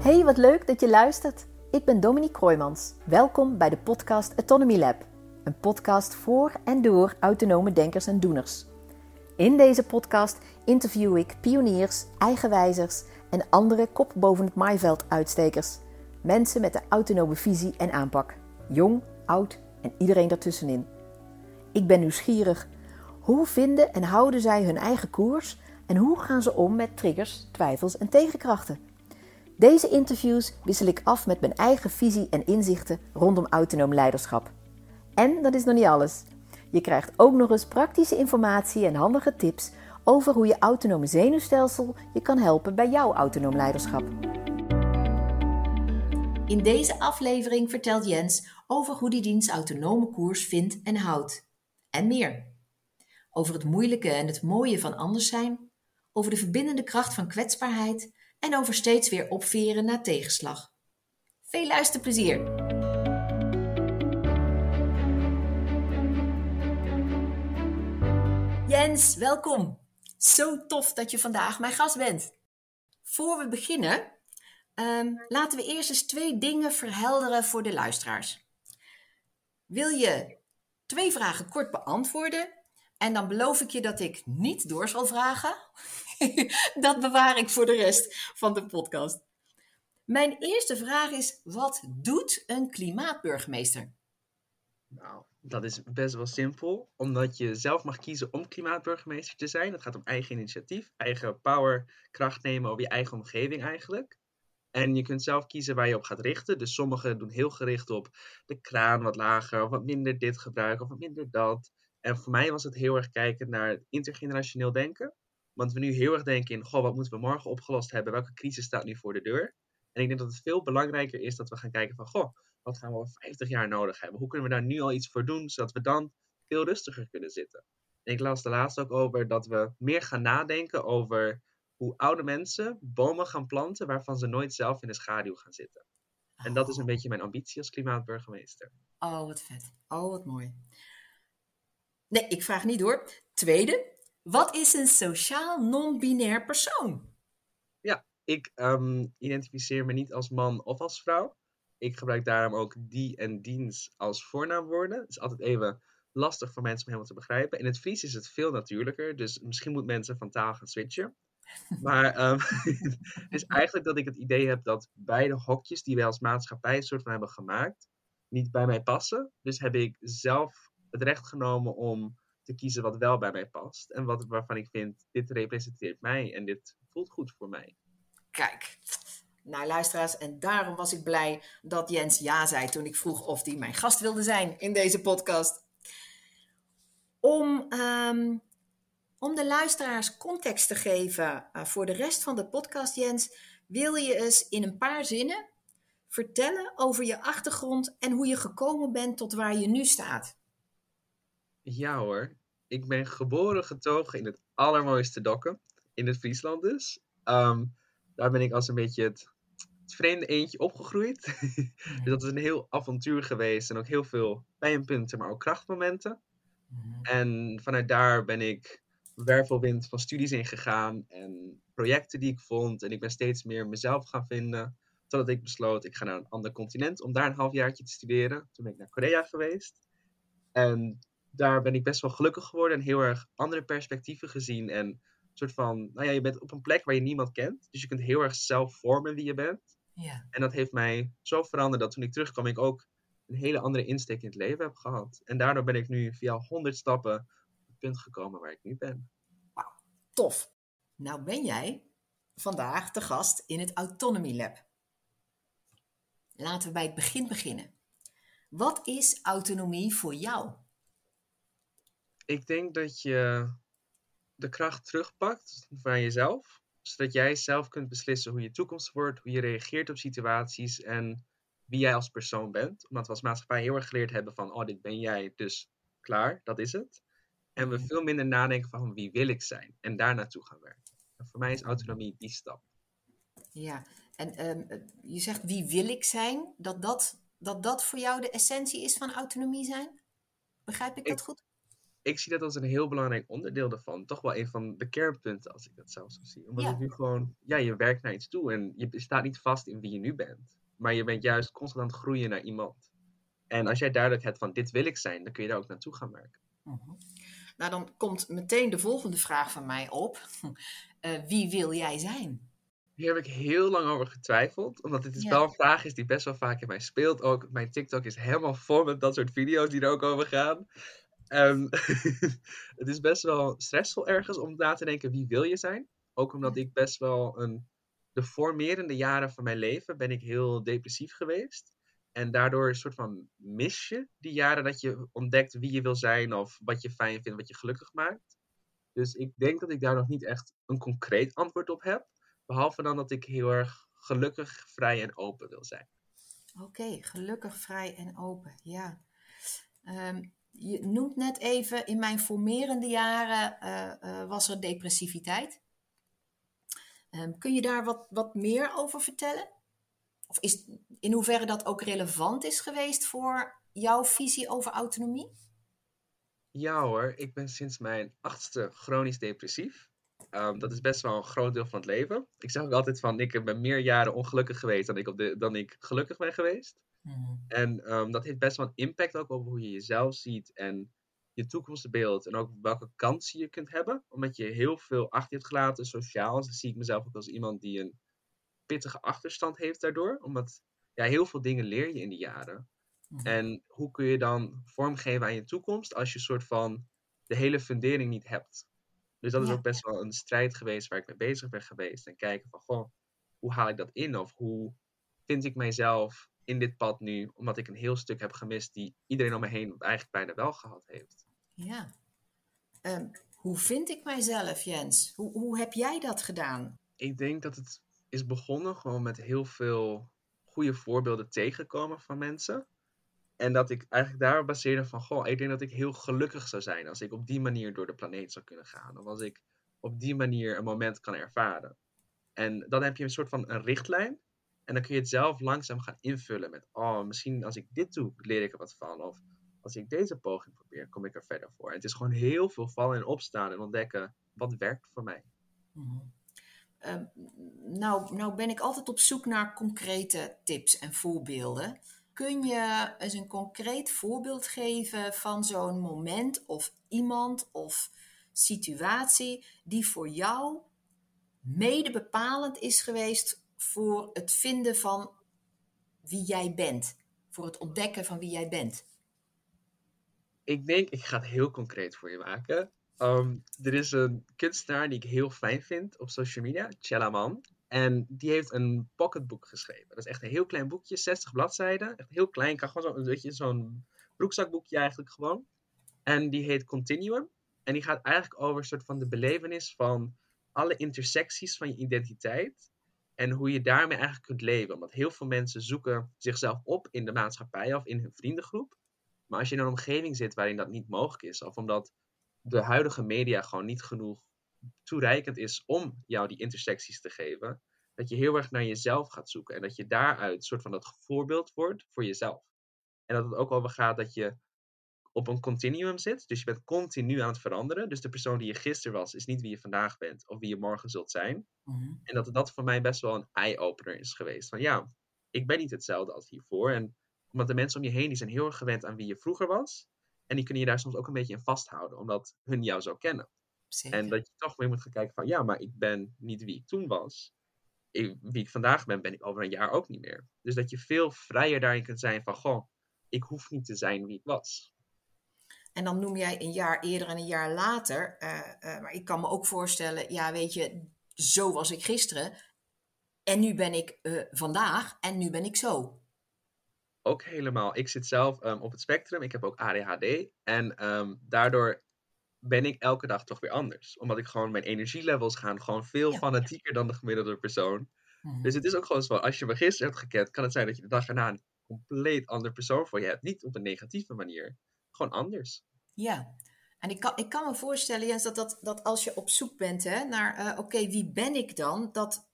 Hey, wat leuk dat je luistert. Ik ben Dominique Kroijmans. Welkom bij de podcast Autonomy Lab. Een podcast voor en door autonome denkers en doeners. In deze podcast interview ik pioniers, eigenwijzers en andere kop boven het maaiveld uitstekers. Mensen met de autonome visie en aanpak. Jong, oud en iedereen daartussenin. Ik ben nieuwsgierig. Hoe vinden en houden zij hun eigen koers en hoe gaan ze om met triggers, twijfels en tegenkrachten? Deze interviews wissel ik af met mijn eigen visie en inzichten rondom autonoom leiderschap. En dat is nog niet alles. Je krijgt ook nog eens praktische informatie en handige tips over hoe je autonome zenuwstelsel je kan helpen bij jouw autonoom leiderschap. In deze aflevering vertelt Jens over hoe hij diens autonome koers vindt en houdt. En meer. Over het moeilijke en het mooie van anders zijn, over de verbindende kracht van kwetsbaarheid en over steeds weer opveren na tegenslag. Veel luisterplezier! Jens, welkom. Zo tof dat je vandaag mijn gast bent. Voor we beginnen, ehm, laten we eerst eens twee dingen verhelderen voor de luisteraars. Wil je twee vragen kort beantwoorden? En dan beloof ik je dat ik niet door zal vragen. dat bewaar ik voor de rest van de podcast. Mijn eerste vraag is: wat doet een klimaatburgemeester? Nou, dat is best wel simpel, omdat je zelf mag kiezen om klimaatburgemeester te zijn. Dat gaat om eigen initiatief, eigen power, kracht nemen over je eigen omgeving eigenlijk. En je kunt zelf kiezen waar je op gaat richten. Dus sommigen doen heel gericht op de kraan wat lager, of wat minder dit gebruiken, of wat minder dat. En voor mij was het heel erg kijken naar intergenerationeel denken. Want we nu heel erg denken in, goh, wat moeten we morgen opgelost hebben? Welke crisis staat nu voor de deur? En ik denk dat het veel belangrijker is dat we gaan kijken van, goh, wat gaan we over 50 jaar nodig hebben? Hoe kunnen we daar nu al iets voor doen, zodat we dan veel rustiger kunnen zitten? En ik las de laatste ook over dat we meer gaan nadenken over hoe oude mensen bomen gaan planten waarvan ze nooit zelf in de schaduw gaan zitten. En dat is een beetje mijn ambitie als klimaatburgemeester. Oh, wat vet. Oh, wat mooi. Nee, ik vraag niet door. Tweede, wat is een sociaal non-binair persoon? Ja, ik um, identificeer me niet als man of als vrouw. Ik gebruik daarom ook die en diens als voornaamwoorden. Het is altijd even lastig voor mensen om helemaal te begrijpen. In het Fries is het veel natuurlijker, dus misschien moeten mensen van taal gaan switchen. Maar um, het is eigenlijk dat ik het idee heb dat beide hokjes die wij als maatschappij een soort van hebben gemaakt, niet bij mij passen. Dus heb ik zelf het recht genomen om te kiezen wat wel bij mij past. En wat, waarvan ik vind, dit representeert mij en dit voelt goed voor mij. Kijk, nou luisteraars, en daarom was ik blij dat Jens ja zei toen ik vroeg of hij mijn gast wilde zijn in deze podcast. Om, um, om de luisteraars context te geven uh, voor de rest van de podcast, Jens, wil je eens in een paar zinnen vertellen over je achtergrond en hoe je gekomen bent tot waar je nu staat. Ja hoor, ik ben geboren getogen in het allermooiste Dokken, in het Friesland dus. Um, daar ben ik als een beetje het, het vreemde eentje opgegroeid. dus dat is een heel avontuur geweest en ook heel veel pijnpunten, maar ook krachtmomenten. Mhm. En vanuit daar ben ik wervelwind van studies ingegaan en projecten die ik vond. En ik ben steeds meer mezelf gaan vinden. Totdat ik besloot, ik ga naar een ander continent om daar een halfjaartje te studeren. Toen ben ik naar Korea geweest. En daar ben ik best wel gelukkig geworden en heel erg andere perspectieven gezien. En een soort van, nou ja, je bent op een plek waar je niemand kent. Dus je kunt heel erg zelf vormen wie je bent. Ja. En dat heeft mij zo veranderd dat toen ik terugkwam, ik ook een hele andere insteek in het leven heb gehad. En daardoor ben ik nu via 100 stappen op het punt gekomen waar ik nu ben. Wauw, tof. Nou ben jij vandaag de gast in het Autonomy Lab. Laten we bij het begin beginnen. Wat is autonomie voor jou? Ik denk dat je de kracht terugpakt van jezelf. Zodat jij zelf kunt beslissen hoe je toekomst wordt, hoe je reageert op situaties en wie jij als persoon bent. Omdat we als maatschappij heel erg geleerd hebben van, oh, dit ben jij, dus klaar, dat is het. En we mhm. veel minder nadenken van wie wil ik zijn en daar naartoe gaan werken. En voor mij is autonomie die stap. Ja, en um, je zegt wie wil ik zijn, dat dat, dat dat voor jou de essentie is van autonomie zijn? Begrijp ik dat goed? Ik zie dat als een heel belangrijk onderdeel ervan. Toch wel een van de kernpunten, als ik dat zelf zo zie. Omdat Ja. het nu gewoon, ja, je werkt naar iets toe en je staat niet vast in wie je nu bent. Maar je bent juist constant aan het groeien naar iemand. En als jij duidelijk hebt van dit wil ik zijn, dan kun je daar ook naartoe gaan werken. Mhm. Nou, dan komt meteen de volgende vraag van mij op. Eh, wie wil jij zijn? Hier heb ik heel lang over getwijfeld. Omdat dit is Ja. wel een vraag is die best wel vaak in mij speelt. Ook mijn TikTok is helemaal vol met dat soort video's die er ook over gaan. En het is best wel stressvol ergens om na te denken wie wil je zijn. Ook omdat ik best wel een... De formerende jaren van mijn leven ben ik heel depressief geweest. En daardoor een soort van mis je die jaren dat je ontdekt wie je wil zijn. Of wat je fijn vindt, wat je gelukkig maakt. Dus ik denk dat ik daar nog niet echt een concreet antwoord op heb. Behalve dan dat ik heel erg gelukkig, vrij en open wil zijn. Oké, gelukkig, vrij en open. Ja. Ehm, je noemt net even, in mijn formerende jaren eh, eh, was er depressiviteit. Ehm, kun je daar wat, wat meer over vertellen? Of is, in hoeverre dat ook relevant is geweest voor jouw visie over autonomie? Ja hoor, ik ben sinds mijn achtste chronisch depressief. Ehm, dat is best wel een groot deel van het leven. Ik zeg ook altijd van, ik ben meer jaren ongelukkig geweest dan ik, op de, dan ik gelukkig ben geweest. En ehm, dat heeft best wel een impact ook op hoe je jezelf ziet en je toekomstbeeld. En ook welke kansen je kunt hebben. Omdat je heel veel achter je hebt gelaten sociaal. Dus zie ik mezelf ook als iemand die een pittige achterstand heeft daardoor. Omdat ja, heel veel dingen leer je in die jaren. Mhm. En hoe kun je dan vormgeven aan je toekomst als je soort van de hele fundering niet hebt? Dus dat is Ja. ook best wel een strijd geweest waar ik mee bezig ben geweest. En kijken van, goh, hoe haal ik dat in? Of hoe vind ik mijzelf in dit pad nu? Omdat ik een heel stuk heb gemist die iedereen om me heen eigenlijk bijna wel gehad heeft. Ja. Ehm, hoe vind ik mijzelf, Jens? Hoe, hoe heb jij dat gedaan? Ik denk dat het is begonnen gewoon met heel veel goede voorbeelden tegenkomen van mensen. En dat ik eigenlijk daarop baseerde van, goh, ik denk dat ik heel gelukkig zou zijn als ik op die manier door de planeet zou kunnen gaan. Of als ik op die manier een moment kan ervaren. En dan heb je een soort van een richtlijn. En dan kun je het zelf langzaam gaan invullen met, oh, misschien als ik dit doe, leer ik er wat van. Of als ik deze poging probeer, kom ik er verder voor. Het is gewoon heel veel vallen en opstaan en ontdekken, wat werkt voor mij. Ehm, nou, nou ben ik altijd op zoek naar concrete tips en voorbeelden. Kun je eens een concreet voorbeeld geven van zo'n moment of iemand of situatie die voor jou mede bepalend is geweest voor het vinden van wie jij bent? Voor het ontdekken van wie jij bent? Ik denk, ik ga het heel concreet voor je maken. Ehm, er is een kunstenaar die ik heel fijn vind op social media, Chellaman. En die heeft een pocketboek geschreven. Dat is echt een heel klein boekje, 60 bladzijden. Echt heel klein, kan gewoon zo'n weet je, zo'n broekzakboekje eigenlijk gewoon. En die heet Continuum. En die gaat eigenlijk over een soort van de belevenis van alle intersecties van je identiteit. En hoe je daarmee eigenlijk kunt leven. Want heel veel mensen zoeken zichzelf op in de maatschappij of in hun vriendengroep. Maar als je in een omgeving zit waarin dat niet mogelijk is, of omdat de huidige media gewoon niet genoeg toereikend is om jou die intersecties te geven, dat je heel erg naar jezelf gaat zoeken en dat je daaruit een soort van dat voorbeeld wordt voor jezelf. En dat het ook over gaat dat je op een continuum zit, dus je bent continu aan het veranderen. Dus de persoon die je gisteren was, is niet wie je vandaag bent of wie je morgen zult zijn. En dat dat voor mij best wel een eye-opener is geweest. Van ja, ik ben niet hetzelfde als hiervoor. En omdat de mensen om je heen, die zijn heel erg gewend aan wie je vroeger was. En die kunnen je daar soms ook een beetje in vasthouden, omdat hun jou zo kennen. Zeker. En dat je toch weer moet gaan kijken van, ja, maar ik ben niet wie ik toen was. Ik, wie ik vandaag ben, ben ik over een jaar ook niet meer. Dus dat je veel vrijer daarin kunt zijn van, goh, ik hoef niet te zijn wie ik was. En dan noem jij een jaar eerder en een jaar later. eh, eh, maar ik kan me ook voorstellen, ja, weet je, zo was ik gisteren. En nu ben ik eh, vandaag en nu ben ik zo. Ook helemaal. Ik zit zelf ehm, op het spectrum. Ik heb ook ADHD. En ehm, daardoor ben ik elke dag toch weer anders. Omdat ik gewoon, mijn energielevels gaan gewoon veel Ja. fanatieker dan de gemiddelde persoon. Dus het is ook gewoon zo, als je me gisteren hebt gekend, kan het zijn dat je de dag erna een compleet ander persoon voor je hebt. Niet op een negatieve manier. Gewoon anders. Ja, en ik kan, ik kan me voorstellen, Jens, dat, dat, dat als je op zoek bent hè, naar, eh, oké, wie ben ik dan? Dat,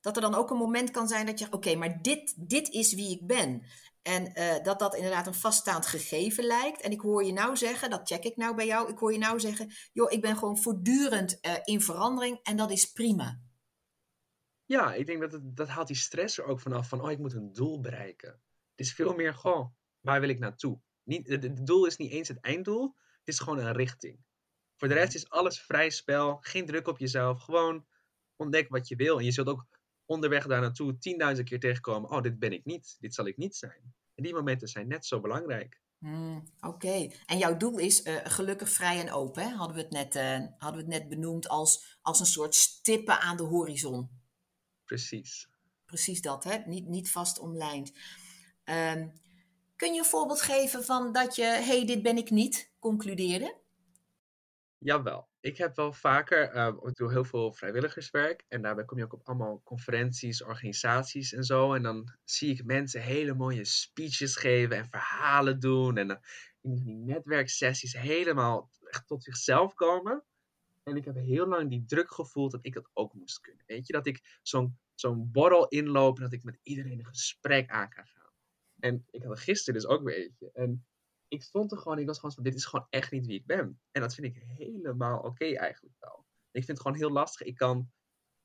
dat er dan ook een moment kan zijn dat je, oké, maar dit, dit is wie ik ben. En eh, dat dat inderdaad een vaststaand gegeven lijkt. En ik hoor je nou zeggen, dat check ik nou bij jou, ik hoor je nou zeggen, joh, ik ben gewoon voortdurend uh, in verandering en dat is prima. Ja, ik denk dat het, dat haalt die stress er ook vanaf van, oh, ik moet een doel bereiken. Het is veel meer, goh, waar wil ik naartoe? Niet, het doel is niet eens het einddoel, het is gewoon een richting. Voor de rest is alles vrij spel, geen druk op jezelf, gewoon ontdek wat je wil. En je zult ook onderweg daar naartoe tienduizend keer tegenkomen, oh, dit ben ik niet, dit zal ik niet zijn. En die momenten zijn net zo belangrijk. Hmm, oké, en jouw doel is uh, gelukkig vrij en open, hè? Hadden, we het net, uh, hadden we het net benoemd als, als een soort stippen aan de horizon. Precies. Precies dat, hè? Niet, niet vast omlijnd. Um, kun je een voorbeeld geven van dat je, hey, dit ben ik niet, concludeerde? Jawel. Ik heb wel vaker, uh, ik doe heel veel vrijwilligerswerk. En daarbij kom je ook op allemaal conferenties, organisaties en zo. En dan zie ik mensen hele mooie speeches geven en verhalen doen. En in die netwerksessies helemaal tot zichzelf komen. En ik heb heel lang die druk gevoeld dat ik dat ook moest kunnen. Weet je, dat ik zo'n zo'n borrel inloop en dat ik met iedereen een gesprek aan kan gaan. En ik had gisteren dus ook weer eentje. En ik stond er gewoon, ik was gewoon van, dit is gewoon echt niet wie ik ben. En dat vind ik helemaal oké eigenlijk wel. Ik vind het gewoon heel lastig. Ik kan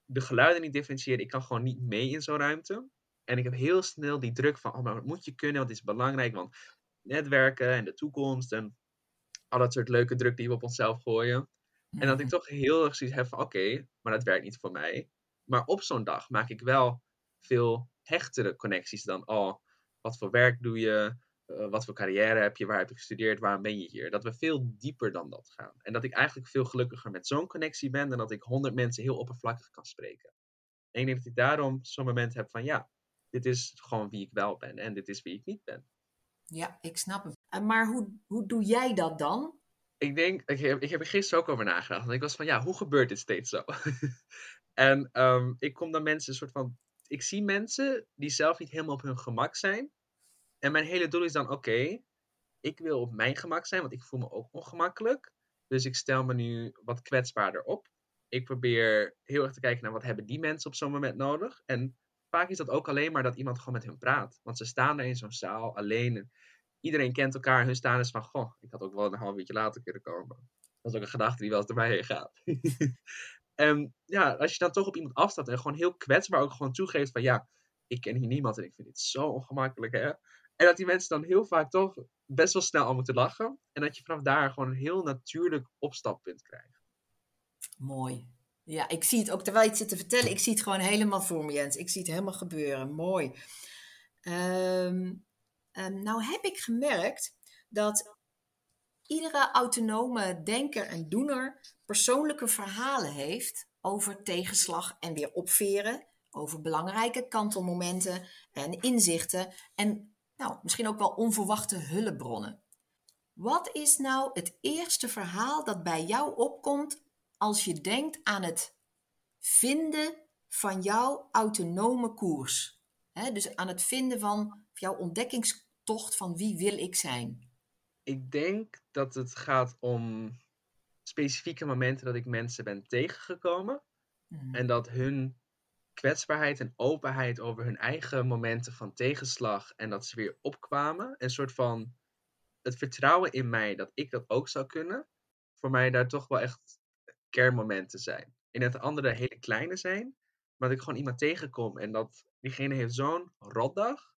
de geluiden niet differentiëren. Ik kan gewoon niet mee in zo'n ruimte. En ik heb heel snel die druk van, oh, maar wat moet je kunnen? Want het is belangrijk, want netwerken en de toekomst en al dat soort leuke druk die we op onszelf gooien. En dat ik mhm. toch heel erg zoiets heb van, oké, maar dat werkt niet voor mij. Maar op zo'n dag maak ik wel veel hechtere connecties dan, oh, wat voor werk doe je? Uh, wat voor carrière heb je? Waar heb je gestudeerd? Waarom ben je hier? Dat we veel dieper dan dat gaan. En dat ik eigenlijk veel gelukkiger met zo'n connectie ben dan dat ik honderd mensen heel oppervlakkig kan spreken. En ik denk dat ik daarom zo'n moment heb van ja, dit is gewoon wie ik wel ben en dit is wie ik niet ben. Ja, ik snap het. Maar hoe, hoe doe jij dat dan? Ik denk, ik heb, ik heb er gisteren ook over nagedacht. Want ik was van ja, hoe gebeurt dit steeds zo? en um, ik kom dan mensen een soort van ik zie mensen die zelf niet helemaal op hun gemak zijn. En mijn hele doel is dan, oké, ik wil op mijn gemak zijn, want ik voel me ook ongemakkelijk. Dus ik stel me nu wat kwetsbaarder op. Ik probeer heel erg te kijken naar wat hebben die mensen op zo'n moment nodig. En vaak is dat ook alleen maar dat iemand gewoon met hen praat. Want ze staan er in zo'n zaal alleen. iedereen kent elkaar. Hun staan is van, goh, ik had ook wel een half uurtje later kunnen komen. Dat is ook een gedachte die wel eens mij heen gaat. En ja, als je dan toch op iemand afstaat en gewoon heel kwetsbaar ook gewoon toegeeft van ja, ik ken hier niemand en ik vind dit zo ongemakkelijk hè. En dat die mensen dan heel vaak toch best wel snel al moeten lachen. En dat je vanaf daar gewoon een heel natuurlijk opstappunt krijgt. Mooi. Ja, ik zie het ook terwijl je het zit te vertellen. Ik zie het gewoon helemaal voor me, Jens. Ik zie het helemaal gebeuren. Mooi. Um, nou heb ik gemerkt dat iedere autonome denker en doener persoonlijke verhalen heeft over tegenslag en weer opveren, over belangrijke kantelmomenten en inzichten en nou, misschien ook wel onverwachte hulpbronnen. Wat is nou het eerste verhaal dat bij jou opkomt als je denkt aan het vinden van jouw autonome koers? dus aan het vinden van jouw ontdekkingstocht van wie wil ik zijn? Ik denk dat het gaat om specifieke momenten dat ik mensen ben tegengekomen. Mhm. En dat hun kwetsbaarheid en openheid over hun eigen momenten van tegenslag en dat ze weer opkwamen. Een soort van het vertrouwen in mij dat ik dat ook zou kunnen. Voor mij daar toch wel echt kernmomenten zijn. In het andere hele kleine zijn. Maar dat ik gewoon iemand tegenkom en dat diegene heeft zo'n rotdag.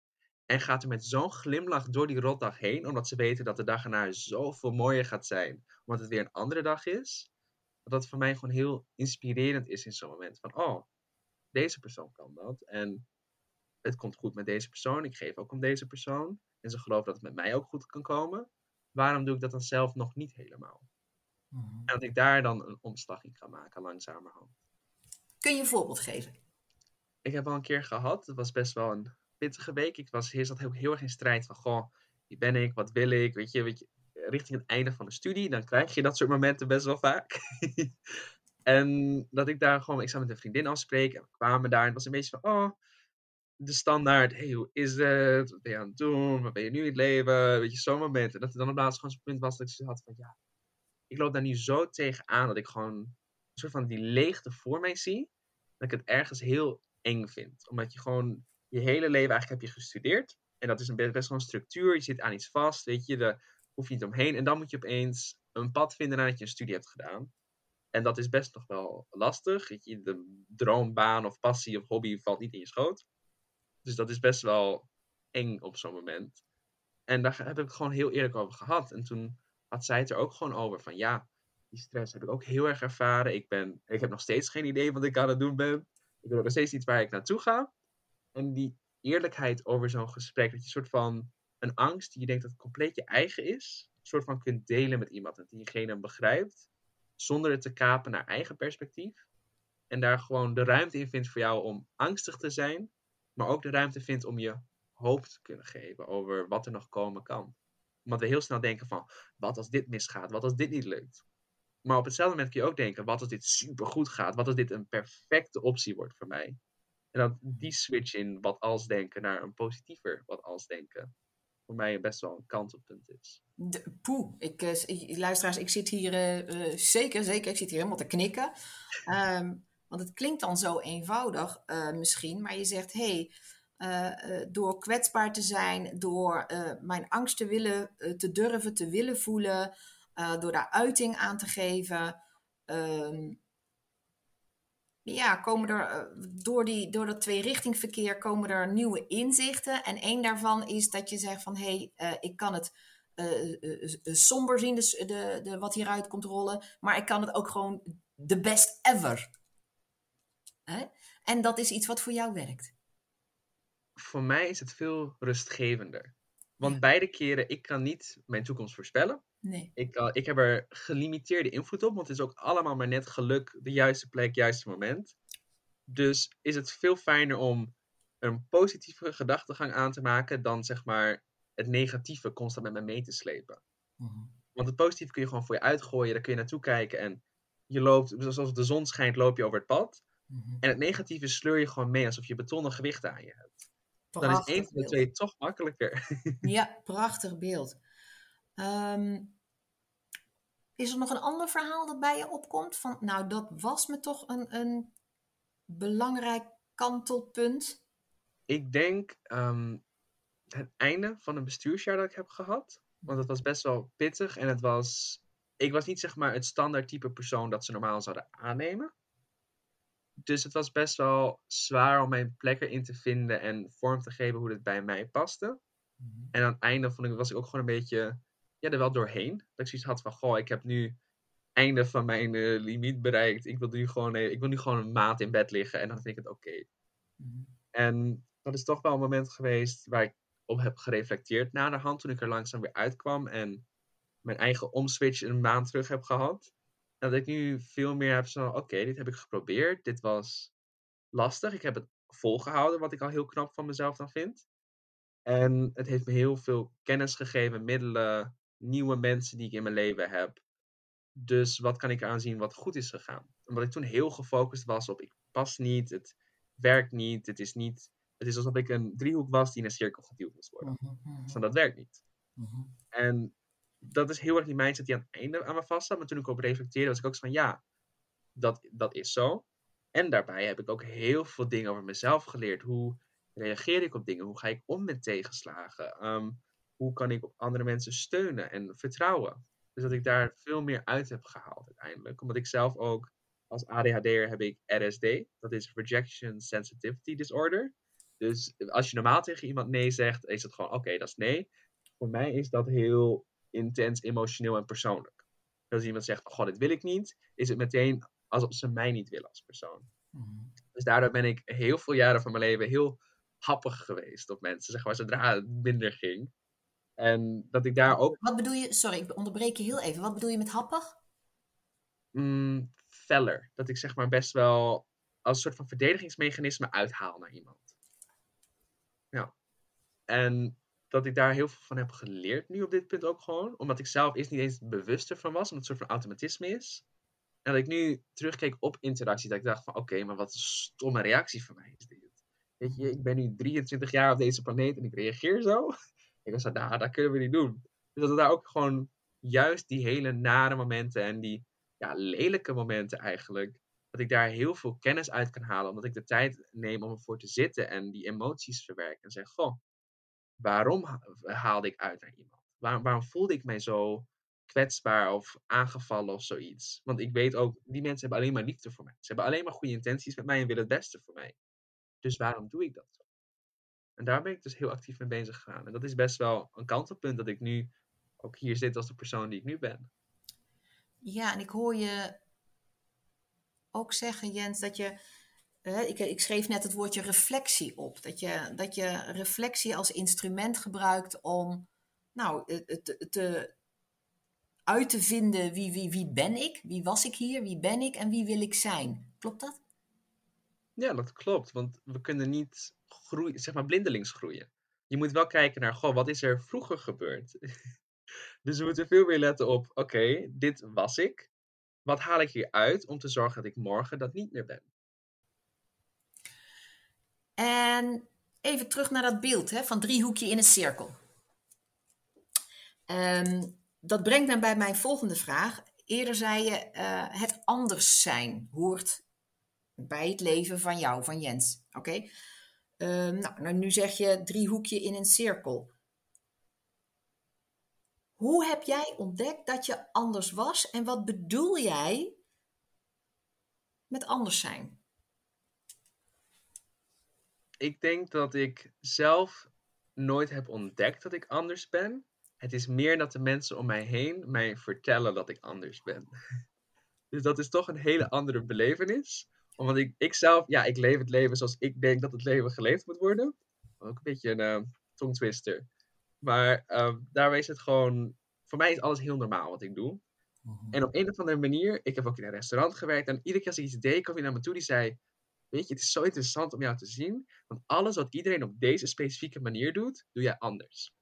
En gaat er met zo'n glimlach door die rotdag heen, omdat ze weten dat de dag erna zoveel mooier gaat zijn, omdat het weer een andere dag is. Dat dat voor mij gewoon heel inspirerend is in zo'n moment. Van, oh, deze persoon kan dat. En het komt goed met deze persoon. Ik geef ook om deze persoon. En ze geloven dat het met mij ook goed kan komen. Waarom doe ik dat dan zelf nog niet helemaal? Mhm. En dat ik daar dan een omslag in kan maken, langzamerhand. Kun je een voorbeeld geven? Ik heb al een keer gehad. Het was best wel een pittige week. Ik was eerst heel, heel erg in strijd van, goh, wie ben ik, wat wil ik, weet je, weet je, richting het einde van de studie, dan krijg je dat soort momenten best wel vaak. en dat ik daar gewoon, ik zou met een vriendin afspreken en we kwamen daar en het was een beetje van, oh, de standaard, hey, hoe is het, wat ben je aan het doen, wat ben je nu in het leven, weet je, zo'n moment. En dat er dan op laatst gewoon zo'n punt was dat ik had van, ja, ik loop daar nu zo tegenaan dat ik gewoon een soort van die leegte voor mij zie, dat ik het ergens heel eng vind. Omdat je gewoon je hele leven eigenlijk heb je gestudeerd. En dat is een best, wel een structuur. Je zit aan iets vast, weet je, daar hoef je niet omheen. En dan moet je opeens een pad vinden nadat je een studie hebt gedaan. En dat is best nog wel lastig. Je, de droombaan of passie of hobby valt niet in je schoot. Dus dat is best wel eng op zo'n moment. En daar heb ik gewoon heel eerlijk over gehad. En toen had zij het er ook gewoon over van ja, die stress heb ik ook heel erg ervaren. Ik, ben, ik heb nog steeds geen idee wat ik aan het doen ben. Ik weet nog steeds niet waar ik naartoe ga. En die eerlijkheid over zo'n gesprek, dat je een soort van een angst die je denkt dat compleet je eigen is, een soort van kunt delen met iemand en diegene begrijpt, zonder het te kapen naar eigen perspectief. En daar gewoon de ruimte in vindt voor jou om angstig te zijn, maar ook de ruimte vindt om je hoop te kunnen geven over wat er nog komen kan. Omdat we heel snel denken van, wat als dit misgaat, wat als dit niet lukt. Maar op hetzelfde moment kun je ook denken, wat als dit supergoed gaat, wat als dit een perfecte optie wordt voor mij. En dat die switch in wat als denken naar een positiever wat als denken, voor mij best wel een kantelpunt is. De, poeh, ik, uh, luisteraars, ik zit hier uh, zeker, zeker, ik zit hier helemaal te knikken. Um, want het klinkt dan zo eenvoudig misschien, maar je zegt, hey, door kwetsbaar te zijn, door mijn angst te willen, te durven, te willen voelen, door daar uiting aan te geven, ehm, ja, komen er eh, door, die, door dat tweerichtingverkeer komen er nieuwe inzichten. En één daarvan is dat je zegt van hé, hey, uh, ik kan het uh, somber zien, dus de, de, wat hieruit komt rollen, maar ik kan het ook gewoon the best ever. Hè? En dat is iets wat voor jou werkt. Voor mij is het veel rustgevender. Want beide keren, ik kan niet mijn toekomst voorspellen. Nee. Ik, uh, ik heb er gelimiteerde invloed op, want het is ook allemaal maar net geluk, de juiste plek, juiste moment. Dus is het veel fijner om een positieve gedachtegang aan te maken dan zeg maar het negatieve constant met me mee te slepen. Mm Want het positieve kun je gewoon voor je uitgooien, daar kun je naartoe kijken en je loopt, zoals de zon schijnt, loop je over het pad. Mm -hmm. En het negatieve sleur je gewoon mee alsof je betonnen gewichten aan je hebt. Prachtig dan is één van de twee toch makkelijker. Ja, prachtig beeld. Um, is er nog een ander verhaal dat bij je opkomt? Van, nou, dat was me toch een, een belangrijk kantelpunt. Ik denk um, het einde van een bestuursjaar dat ik heb gehad. Want het was best wel pittig en het was. Ik was niet zeg maar het standaard type persoon dat ze normaal zouden aannemen. Dus het was best wel zwaar om mijn plek erin te vinden en vorm te geven hoe het bij mij paste. Mm -hmm. En aan het einde vond ik, was ik ook gewoon een beetje ja, er wel doorheen. Dat ik zoiets had van, goh, ik heb nu einde van mijn uh, limiet bereikt. Ik wil, nu gewoon, ik wil nu gewoon een maand in bed liggen en dan vind ik het oké. Okay. Mm-hmm. En dat is toch wel een moment geweest waar ik op heb gereflecteerd na de hand toen ik er langzaam weer uitkwam en mijn eigen omswitch een maand terug heb gehad. En dat ik nu veel meer heb zo, oké, okay, dit heb ik geprobeerd. Dit was lastig. Ik heb het volgehouden, wat ik al heel knap van mezelf dan vind. En het heeft me heel veel kennis gegeven, middelen, nieuwe mensen die ik in mijn leven heb. Dus wat kan ik aanzien wat goed is gegaan? Omdat ik toen heel gefocust was op ik pas niet, het werkt niet, het is niet. Het is alsof ik een driehoek was die in een cirkel geduwd moest worden. Mm-hmm. Dus dat werkt niet. Mm-hmm. En dat is heel erg die mindset die aan het einde aan me vast zat. Maar toen ik op reflecteerde, was ik ook zo van ja, dat, dat is zo. En daarbij heb ik ook heel veel dingen over mezelf geleerd. Hoe reageer ik op dingen? Hoe ga ik om met tegenslagen? Um, hoe kan ik op andere mensen steunen en vertrouwen? Dus dat ik daar veel meer uit heb gehaald uiteindelijk. Omdat ik zelf ook als ADHD'er heb ik RSD. Dat is Rejection Sensitivity Disorder. Dus als je normaal tegen iemand nee zegt, is het gewoon oké, okay, dat is nee. Voor mij is dat heel intens, emotioneel en persoonlijk. Als iemand zegt, oh, dit wil ik niet, is het meteen alsof ze mij niet willen als persoon. Mm-hmm. Dus daardoor ben ik heel veel jaren van mijn leven heel happig geweest op mensen, zeg maar, zodra het minder ging. En dat ik daar ook. Wat bedoel je? Sorry, ik onderbreek je heel even. Wat bedoel je met happig? Mm, feller. Dat ik zeg maar best wel als een soort van verdedigingsmechanisme uithaal naar iemand. Ja. En dat ik daar heel veel van heb geleerd nu op dit punt ook gewoon. Omdat ik zelf eerst niet eens bewuster van was. Omdat het een soort van automatisme is. En dat ik nu terugkeek op interactie. Dat ik dacht van oké, maar wat een stomme reactie van mij is dit. Weet je, ik ben nu 23 jaar op deze planeet en ik reageer zo. Ik was nou, dat kunnen we niet doen. Dus dat we daar ook gewoon juist die hele nare momenten en die ja, lelijke momenten eigenlijk, dat ik daar heel veel kennis uit kan halen, omdat ik de tijd neem om ervoor te zitten en die emoties verwerken en zeg, goh, waarom haalde ik uit naar iemand? waarom voelde ik mij zo kwetsbaar of aangevallen of zoiets? Want ik weet ook, die mensen hebben alleen maar liefde voor mij. Ze hebben alleen maar goede intenties met mij en willen het beste voor mij. Dus waarom doe ik dat? En daar ben ik dus heel actief mee bezig gegaan. En dat is best wel een kantelpunt dat ik nu ook hier zit als de persoon die ik nu ben. Ja, en ik hoor je ook zeggen, Jens, dat je. ik, ik, schreef net het woordje reflectie op. Dat je, dat je reflectie als instrument gebruikt om nou, te, te, uit te vinden wie, wie, wie ben ik, wie was ik hier, wie ben ik en wie wil ik zijn. Klopt dat? Ja, dat klopt. Want we kunnen niet groeien, zeg maar blindelings groeien. Je moet wel kijken naar, goh, wat is er vroeger gebeurd? dus we moeten veel meer letten op, oké, dit was ik. Wat haal ik hier uit om te zorgen dat ik morgen dat niet meer ben? En even terug naar dat beeld hè, van driehoekje in een cirkel. Um, dat brengt me bij mijn volgende vraag. Eerder zei je, uh, het anders zijn hoort bij het leven van jou, van Jens. Oké? Ehm, nou, nou, nu zeg je driehoekje in een cirkel. Hoe heb jij ontdekt dat je anders was en wat bedoel jij met anders zijn? Ik denk dat ik zelf nooit heb ontdekt dat ik anders ben. Het is meer dat de mensen om mij heen mij vertellen dat ik anders ben. Dus dat is toch een hele andere belevenis. Omdat ik, ik zelf, ja, ik leef het leven zoals ik denk dat het leven geleefd moet worden. Ook een beetje een uh, tongtwister. Maar uh, daarbij is het gewoon, voor mij is alles heel normaal wat ik doe. Mhm. En op een of andere manier, ik heb ook in een restaurant gewerkt. En iedere keer als ik iets deed, kwam hij naar me toe die zei: Weet je, het is zo interessant om jou te zien. Want alles wat iedereen op deze specifieke manier doet, doe jij anders.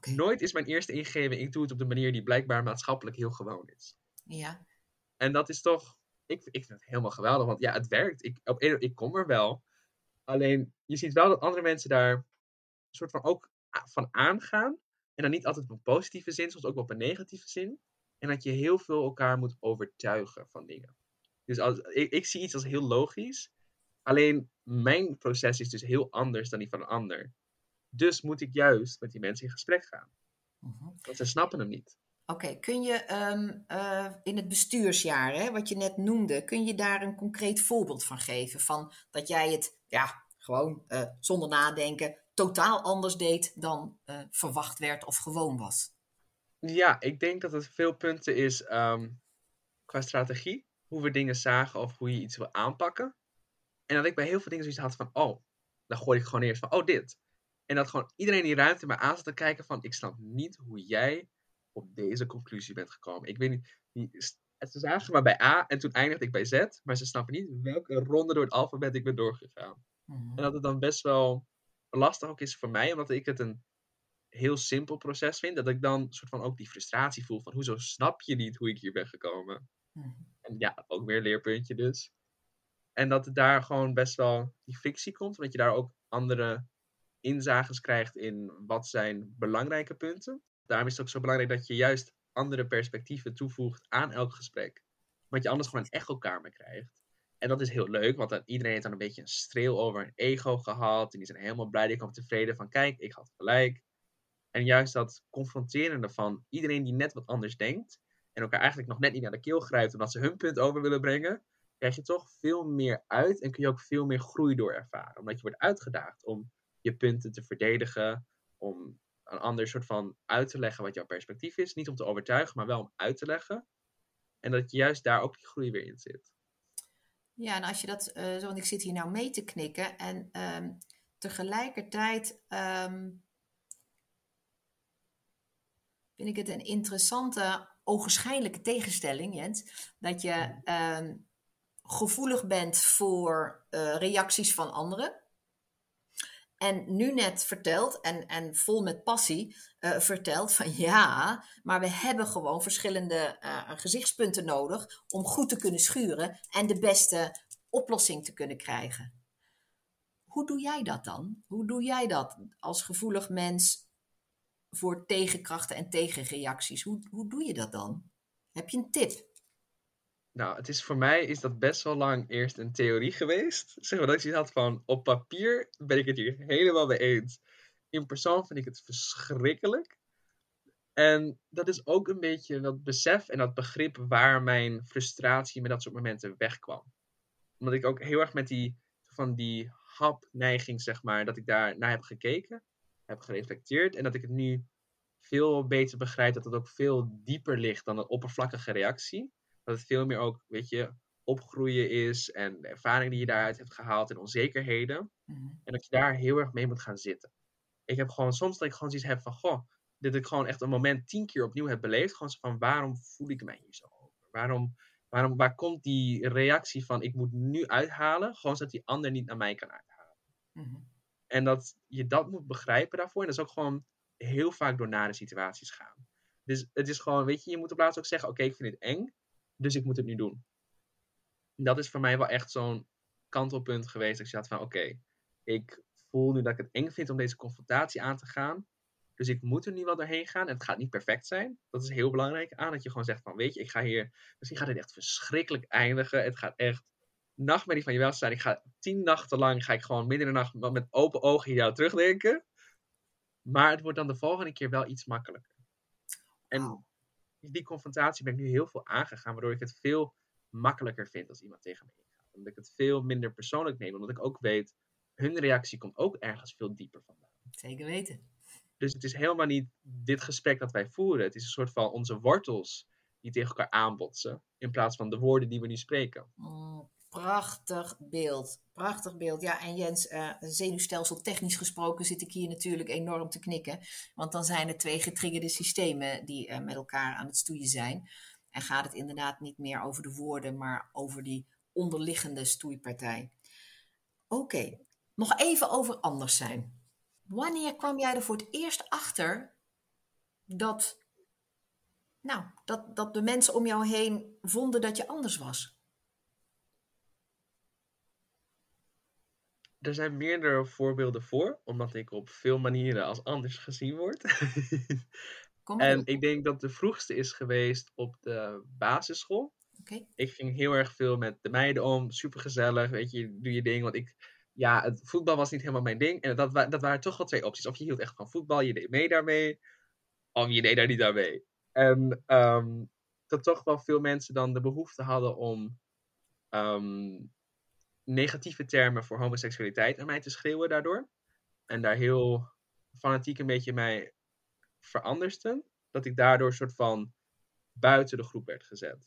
Nooit is mijn eerste ingeving, ik doe het op de manier die blijkbaar maatschappelijk heel gewoon is. Ja. En dat is toch, ik, ik vind het helemaal geweldig, want ja, het werkt. Ik, op, ik kom er wel. Alleen, je ziet wel dat andere mensen daar een soort van ook van aangaan. En dan niet altijd op een positieve zin, soms ook wel op een negatieve zin. En dat je heel veel elkaar moet overtuigen van dingen. Dus als, ik, ik zie iets als heel logisch. Alleen mijn proces is dus heel anders dan die van een ander. Dus moet ik juist met die mensen in gesprek gaan. Mhm. Want ze snappen hem niet. Oké, kun je ehm, eh, in het bestuursjaar, hè, wat je net noemde, kun je daar een concreet voorbeeld van geven? Van dat jij het, ja, gewoon uh, zonder nadenken, totaal anders deed dan uh, verwacht werd of gewoon was? Ja, ik denk dat het veel punten is um, qua strategie. Hoe we dingen zagen of hoe je iets wil aanpakken. En dat ik bij heel veel dingen zoiets had van, oh, dan gooi ik gewoon eerst van, oh, dit. En dat gewoon iedereen die ruimte me aan zat te kijken van, ik snap niet hoe jij op deze conclusie bent gekomen. Ik weet niet, die, ze zagen maar bij A en toen eindigde ik bij Z, maar ze snappen niet welke ronde door het alfabet ik ben doorgegaan. Mhm. En dat het dan best wel lastig ook is voor mij, omdat ik het een heel simpel proces vind, dat ik dan soort van ook die frustratie voel van, hoezo snap je niet hoe ik hier ben gekomen? Mhm. En ja, ook weer leerpuntje dus. En dat het daar gewoon best wel die frictie komt, omdat je daar ook andere inzages krijgt in wat zijn belangrijke punten. Daarom is het ook zo belangrijk dat je juist andere perspectieven toevoegt aan elk gesprek. Want je anders gewoon een echo-kamer krijgt. En dat is heel leuk, want dan, iedereen heeft dan een beetje een streel over een ego gehad. En die zijn helemaal blij, die komen tevreden van, kijk, ik had gelijk. En juist dat confronterende van iedereen die net wat anders denkt. En elkaar eigenlijk nog net niet naar de keel grijpt omdat ze hun punt over willen brengen. Krijg je toch veel meer uit en kun je ook veel meer groei door ervaren. Omdat je wordt uitgedaagd om je punten te verdedigen, om een ander soort van uit te leggen wat jouw perspectief is. Niet om te overtuigen, maar wel om uit te leggen. En dat je juist daar ook die groei weer in zit. Ja, en als je dat, uh, want ik zit hier nou mee te knikken en ehm, tegelijkertijd um, vind ik het een interessante, ogenschijnlijke tegenstelling, Jens. Dat je ehm, gevoelig bent voor uh, reacties van anderen. En nu net vertelt, en, en vol met passie, uh, vertelt van ja, maar we hebben gewoon verschillende uh, gezichtspunten nodig om goed te kunnen schuren en de beste oplossing te kunnen krijgen. Hoe doe jij dat dan? Hoe doe jij dat als gevoelig mens voor tegenkrachten en tegenreacties? Hoe, hoe doe je dat dan? Heb je een tip? Nou, het is voor mij is dat best wel lang eerst een theorie geweest. Zeg maar dat ik had van op papier ben ik het hier helemaal mee eens. In persoon vind ik het verschrikkelijk. En dat is ook een beetje dat besef en dat begrip waar mijn frustratie met dat soort momenten wegkwam. Omdat ik ook heel erg met die, van die hapneiging, zeg maar, dat ik daar naar heb gekeken, heb gereflecteerd. En dat ik het nu veel beter begrijp dat het ook veel dieper ligt dan een oppervlakkige reactie. Dat het veel meer ook, weet je, opgroeien is en de ervaring die je daaruit hebt gehaald en onzekerheden. Mhm. En dat je daar heel erg mee moet gaan zitten. Ik heb gewoon soms dat ik gewoon zoiets heb van, goh, dat ik gewoon echt een moment tien keer opnieuw heb beleefd. Gewoon zo van, waarom voel ik mij hier zo over? Waarom, waarom, waar komt die reactie van, ik moet nu uithalen? Gewoon zodat die ander niet naar mij kan uithalen. Mhm. En dat je dat moet begrijpen daarvoor. En dat is ook gewoon heel vaak door nare situaties gaan. Dus het is gewoon, weet je, je moet op plaats ook zeggen, oké, ik vind het eng, dus ik moet het nu doen. Dat is voor mij wel echt zo'n kantelpunt geweest. Ik had van, oké, ik voel nu dat ik het eng vind om deze confrontatie aan te gaan. Dus ik moet er nu wel doorheen gaan. En het gaat niet perfect zijn. Dat is heel belangrijk aan. Dat je gewoon zegt van, weet je, ik ga hier... Misschien gaat dit echt verschrikkelijk eindigen. Het gaat echt nachtmerrie van je welzijn. Ik ga tien nachten lang, ga ik gewoon midden in de nacht met open ogen jou terugdenken. Maar het wordt dan de volgende keer wel iets makkelijker. En. Die confrontatie ben ik nu heel veel aangegaan. Waardoor ik het veel makkelijker vind als iemand tegen me ingaat. Omdat ik het veel minder persoonlijk neem. Omdat ik ook weet, hun reactie komt ook ergens veel dieper vandaan. Zeker weten. Dus het is helemaal niet dit gesprek dat wij voeren. Het is een soort van onze wortels die tegen elkaar aanbotsen. In plaats van de woorden die we nu spreken. Mm, prachtig beeld. Prachtig beeld. Ja, en Jens, eh zenuwstelsel technisch gesproken zit ik hier natuurlijk enorm te knikken. Want dan zijn er twee getriggerde systemen die eh, met elkaar aan het stoeien zijn. En gaat het inderdaad niet meer over de woorden, maar over die onderliggende stoeipartij. Oké, nog even over anders zijn. Wanneer kwam jij er voor het eerst achter dat, nou, dat, dat de mensen om jou heen vonden dat je anders was? Er zijn meerdere voorbeelden voor, omdat ik op veel manieren als anders gezien word. En ik denk dat de vroegste is geweest op de basisschool. Ik ging heel erg veel met de meiden om, super gezellig, weet je, doe je ding. Want ik, ja, het voetbal was niet helemaal mijn ding. En dat, wa- dat waren toch wel twee opties. Of je hield echt van voetbal, je deed mee daarmee, of je deed daar niet aan mee. En ehm, dat toch wel veel mensen dan de behoefte hadden om ehm, negatieve termen voor homoseksualiteit aan mij te schreeuwen daardoor. En daar heel fanatiek een beetje mij verandersten. Dat ik daardoor soort van buiten de groep werd gezet.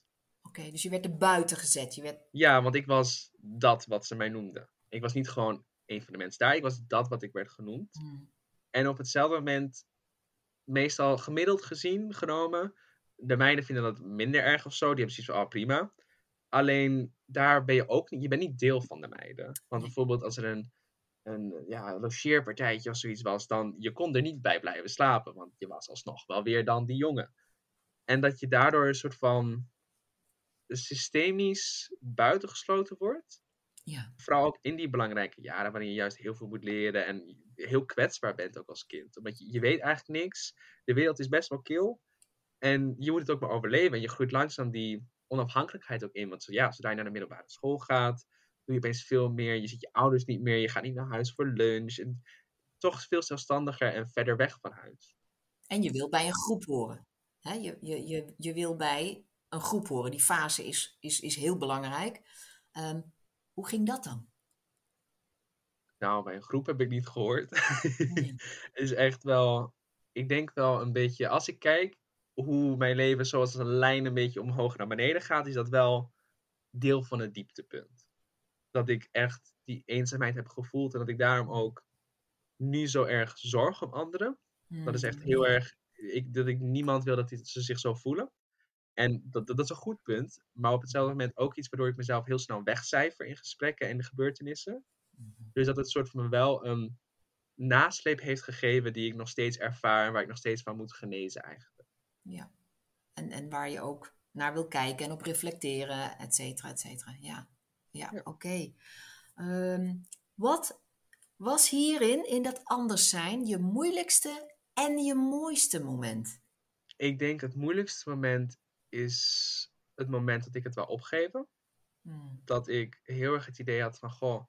Oké, dus je werd er buiten gezet. Je werd... Ja, want ik was dat wat ze mij noemden. Ik was niet gewoon een van de mensen daar. Ik was dat wat ik werd genoemd. Hmm. En op hetzelfde moment, meestal gemiddeld gezien genomen, de meiden vinden dat minder erg of zo. Die hebben zoiets van, oh prima. Alleen daar ben je ook niet, je bent niet deel van de meiden. Want bijvoorbeeld als er een, een ja, logeerpartijtje of zoiets was, dan je kon er niet bij blijven slapen. Want je was alsnog wel weer dan die jongen. En dat je daardoor een soort van systemisch buitengesloten wordt Ja. vooral ook in die belangrijke jaren, waarin je juist heel veel moet leren en heel kwetsbaar bent ook als kind. Omdat je, je weet eigenlijk niks, de wereld is best wel kil en je moet het ook maar overleven. En je groeit langzaam die onafhankelijkheid ook in, want zo, ja, zodra je naar de middelbare school gaat, doe je opeens veel meer. Je ziet je ouders niet meer, je gaat niet naar huis voor lunch. En toch veel zelfstandiger en verder weg van huis. En je wil bij een groep horen. Je, je, je, je wil bij een groep horen. Die fase is, is, is heel belangrijk. Ehm, hoe ging dat dan? Nou, bij een groep heb ik niet gehoord. Nee. Het is echt wel, ik denk wel een beetje, als ik kijk hoe mijn leven zoals een lijn een beetje omhoog naar beneden gaat, is dat wel deel van het dieptepunt. Dat ik echt die eenzaamheid heb gevoeld en dat ik daarom ook nu zo erg zorg om anderen. Dat is echt heel Hmm. erg, ik, dat ik niemand wil dat ze zich zo voelen. En dat, dat, dat is een goed punt, maar op hetzelfde moment ook iets waardoor ik mezelf heel snel wegcijfer in gesprekken en de gebeurtenissen. Mhm. Dus dat het soort van wel een nasleep heeft gegeven die ik nog steeds ervaar en waar ik nog steeds van moet genezen eigenlijk. Ja. En, en waar je ook naar wil kijken en op reflecteren, et cetera, et cetera. Ja, ja, Ja. oké. Ehm, wat was hierin, in dat anders zijn, je moeilijkste en je mooiste moment? Ik denk het moeilijkste moment is het moment dat ik het wil opgeven. Hmm. Dat ik heel erg het idee had van, goh,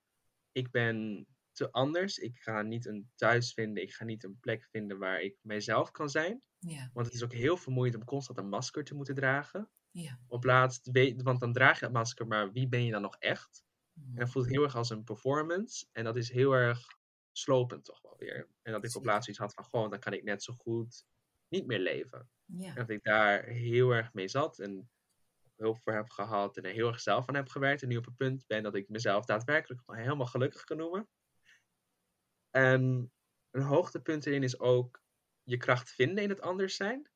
ik ben te anders. Ik ga niet een thuis vinden. Ik ga niet een plek vinden waar ik mijzelf kan zijn. Ja. Want het is ook heel vermoeiend om constant een masker te moeten dragen. Ja. Op laatst, want dan draag je dat masker, maar wie ben je dan nog echt? En dat voelt heel erg als een performance. En dat is heel erg slopend toch wel weer. En dat ik op laatst iets had van, gewoon, dan kan ik net zo goed niet meer leven. Ja. En dat ik daar heel erg mee zat en hulp voor heb gehad en er heel erg zelf aan heb gewerkt. En nu op het punt ben dat ik mezelf daadwerkelijk helemaal gelukkig kan noemen. En een hoogtepunt erin is ook je kracht vinden in het anders zijn.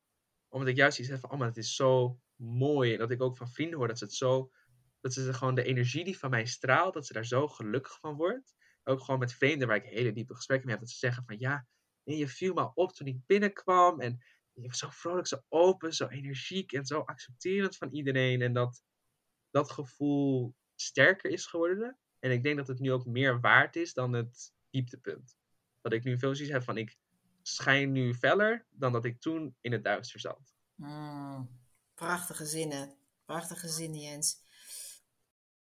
Omdat ik juist iets heb van, oh maar het is zo mooi. En dat ik ook van vrienden hoor dat ze het zo, dat ze gewoon de energie die van mij straalt, dat ze daar zo gelukkig van wordt. Ook gewoon met vreemden waar ik hele diepe gesprekken mee heb, dat ze zeggen van, ja, nee, je viel me op toen ik binnenkwam. En je was zo vrolijk, zo open, zo energiek en zo accepterend van iedereen. En dat dat gevoel sterker is geworden. En ik denk dat het nu ook meer waard is dan het dieptepunt. Dat ik nu veel zoiets heb van ik schijn nu feller dan dat ik toen in het duister zat. Mm, prachtige zinnen. Prachtige zinnen, Jens.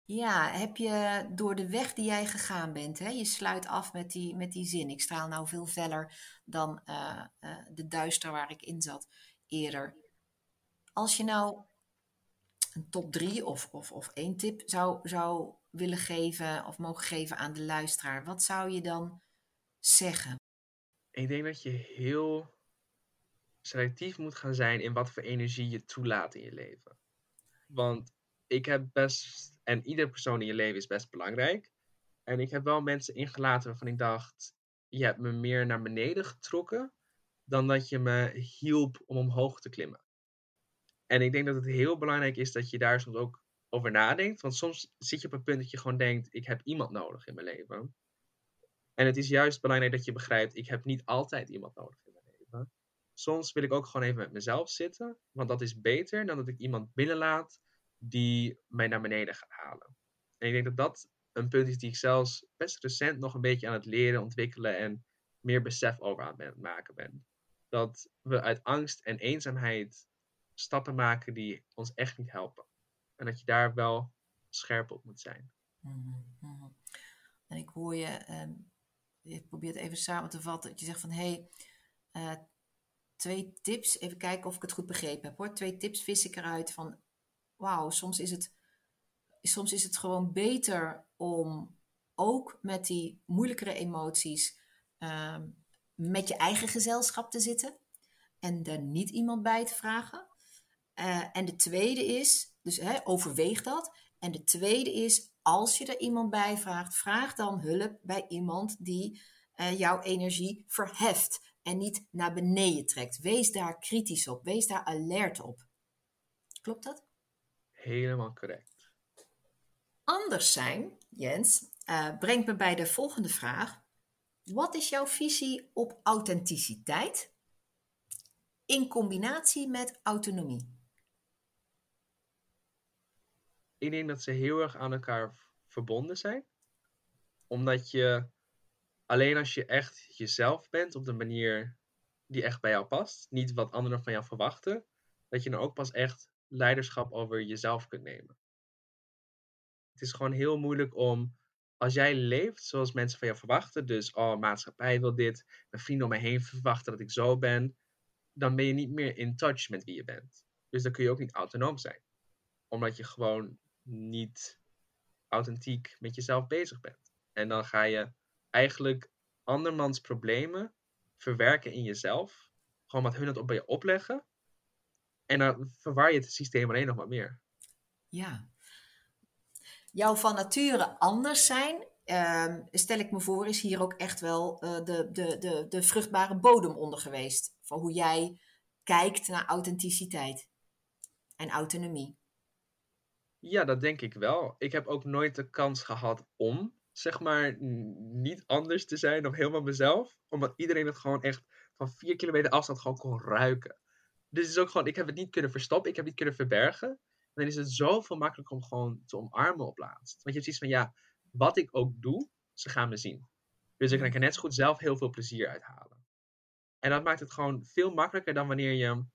Ja, heb je door de weg die jij gegaan bent, hè, je sluit af met die, met die zin. Ik straal nou veel feller dan eh, eh, de duister waar ik in zat eerder. Als je nou een top drie of, of, of één tip zou, zou willen geven of mogen geven aan de luisteraar, wat zou je dan zeggen? Ik denk dat je heel selectief moet gaan zijn in wat voor energie je toelaat in je leven. Want ik heb best, en iedere persoon in je leven is best belangrijk. En ik heb wel mensen ingelaten waarvan ik dacht, je hebt me meer naar beneden getrokken dan dat je me hielp om omhoog te klimmen. En ik denk dat het heel belangrijk is dat je daar soms ook over nadenkt. Want soms zit je op een punt dat je gewoon denkt, ik heb iemand nodig in mijn leven. En het is juist belangrijk dat je begrijpt, ik heb niet altijd iemand nodig in mijn leven. Soms wil ik ook gewoon even met mezelf zitten, want dat is beter dan dat ik iemand binnenlaat die mij naar beneden gaat halen. En ik denk dat dat een punt is die ik zelfs best recent nog een beetje aan het leren, ontwikkelen en meer besef over aan het maken ben. Dat we uit angst en eenzaamheid stappen maken die ons echt niet helpen. En dat je daar wel scherp op moet zijn. Mhm, mhm. En ik hoor je, ehm, je probeert even samen te vatten, dat je zegt van hé, hey, eh, twee tips, even kijken of ik het goed begrepen heb hoor. Twee tips vis ik eruit van, wauw, soms is het, soms is het gewoon beter om ook met die moeilijkere emoties ehm, met je eigen gezelschap te zitten en daar niet iemand bij te vragen. Eh, en de tweede is, dus hè, overweeg dat. En de tweede is, als je er iemand bij vraagt, vraag dan hulp bij iemand die eh, jouw energie verheft en niet naar beneden trekt. Wees daar kritisch op, wees daar alert op. Klopt dat? Helemaal correct. Anders zijn, Jens, eh, brengt me bij de volgende vraag. Wat is jouw visie op authenticiteit in combinatie met autonomie? Ik denk dat ze heel erg aan elkaar verbonden zijn. Omdat je alleen als je echt jezelf bent op de manier die echt bij jou past, niet wat anderen van jou verwachten, dat je dan ook pas echt leiderschap over jezelf kunt nemen. Het is gewoon heel moeilijk om, als jij leeft zoals mensen van jou verwachten, dus oh, maatschappij wil dit, mijn vrienden om me heen verwachten dat ik zo ben, dan ben je niet meer in touch met wie je bent. Dus dan kun je ook niet autonoom zijn. Omdat je gewoon niet authentiek met jezelf bezig bent. En dan ga je eigenlijk andermans problemen verwerken in jezelf. Gewoon wat hun het op bij je opleggen. En dan verwar je het systeem alleen nog maar meer. Ja. Jouw van nature anders zijn, ehm, stel ik me voor, is hier ook echt wel eh, de, de, de, de vruchtbare bodem onder geweest. Van hoe jij kijkt naar authenticiteit en autonomie. Ja, dat denk ik wel. Ik heb ook nooit de kans gehad om, zeg maar, niet anders te zijn of helemaal mezelf. Omdat iedereen het gewoon echt van vier kilometer afstand gewoon kon ruiken. Dus het is ook gewoon, ik heb het niet kunnen verstoppen, ik heb het niet kunnen verbergen. En dan is het zoveel makkelijker om gewoon te omarmen op laatst. Want je hebt zoiets van, ja, wat ik ook doe, ze gaan me zien. Dus dan kan ik er net zo goed zelf heel veel plezier uithalen. En dat maakt het gewoon veel makkelijker dan wanneer je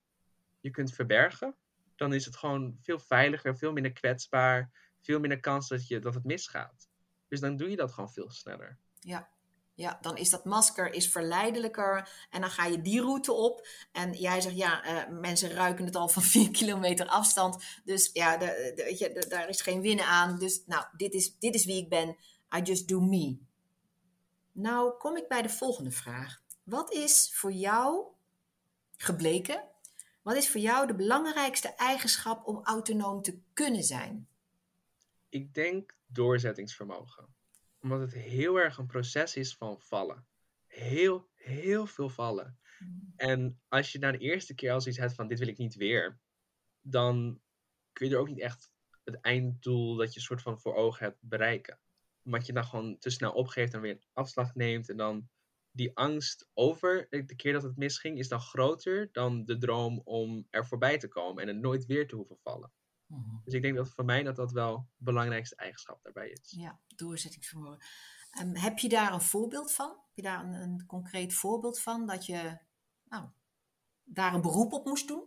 je kunt verbergen dan is het gewoon veel veiliger, veel minder kwetsbaar, veel minder kans dat, je, dat het misgaat. Dus dan doe je dat gewoon veel sneller. Ja. ja, dan is dat masker is verleidelijker en dan ga je die route op. En jij zegt, ja, eh, mensen ruiken het al van vier kilometer afstand. Dus ja, de, weet je, daar is geen winnen aan. Dus nou, dit is, dit is wie ik ben. I just do me. Nou kom ik bij de volgende vraag. Wat is voor jou gebleken? Wat is voor jou de belangrijkste eigenschap om autonoom te kunnen zijn? Ik denk doorzettingsvermogen omdat het heel erg een proces is van vallen. Heel, heel veel vallen. Mm. En als je na de eerste keer al zoiets hebt van dit wil ik niet weer, dan kun je er ook niet echt het einddoel dat je soort van voor ogen hebt bereiken. Omdat je dan gewoon te snel opgeeft en weer een afslag neemt en dan die angst over de keer dat het misging is dan groter dan de droom om er voorbij te komen en het nooit weer te hoeven vallen. Mhm. Dus ik denk dat voor mij dat dat wel de belangrijkste eigenschap daarbij is. Ja, doorzettingsvermogen. Um, heb je daar een voorbeeld van? Heb je daar een, een, concreet voorbeeld van dat je nou, daar een beroep op moest doen?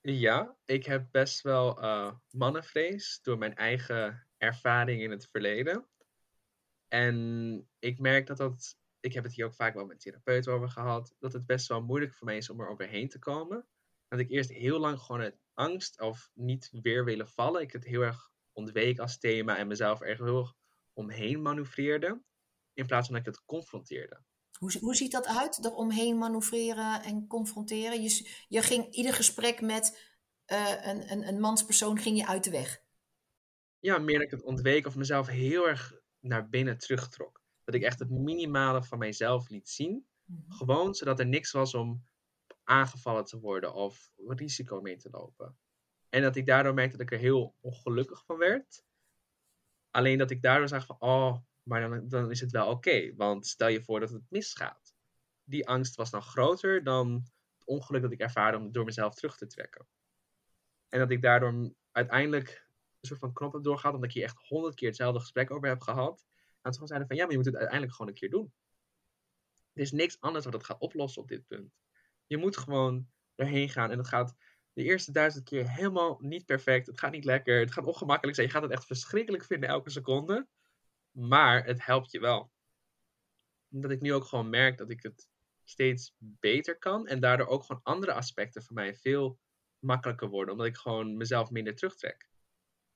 Ja, ik heb best wel uh, mannenvrees door mijn eigen ervaring in het verleden. En ik merk dat dat, ik heb het hier ook vaak wel met therapeuten over gehad, dat het best wel moeilijk voor mij is om er overheen te komen. Dat ik eerst heel lang gewoon het angst of niet weer willen vallen. Ik het heel erg ontweek als thema en mezelf er heel erg omheen manoeuvreerde. In plaats van dat ik het confronteerde. Hoe, hoe ziet dat uit, er omheen manoeuvreren en confronteren? Je, je ging ieder gesprek met uh, een, een, een manspersoon ging je uit de weg. Ja, meer dat ik het ontweek of mezelf heel erg naar binnen terugtrok. Dat ik echt het minimale van mijzelf liet zien. Mhm. Gewoon zodat er niks was om aangevallen te worden of risico mee te lopen. En dat ik daardoor merkte dat ik er heel ongelukkig van werd. Alleen dat ik daardoor zag van, oh, maar dan, dan is het wel oké. want stel je voor dat het misgaat. Die angst was dan groter dan het ongeluk dat ik ervaarde om door mezelf terug te trekken. En dat ik daardoor uiteindelijk een soort van knop heb doorgehad, omdat ik hier echt honderd keer hetzelfde gesprek over heb gehad. En toen zeiden van, ja, maar je moet het uiteindelijk gewoon een keer doen. Er is niks anders wat het gaat oplossen op dit punt. Je moet gewoon erheen gaan. En het gaat de eerste duizend keer helemaal niet perfect. Het gaat niet lekker. Het gaat ongemakkelijk zijn. Je gaat het echt verschrikkelijk vinden elke seconde. Maar het helpt je wel. Omdat ik nu ook gewoon merk dat ik het steeds beter kan. En daardoor ook gewoon andere aspecten van mij veel makkelijker worden. Omdat ik gewoon mezelf minder terugtrek.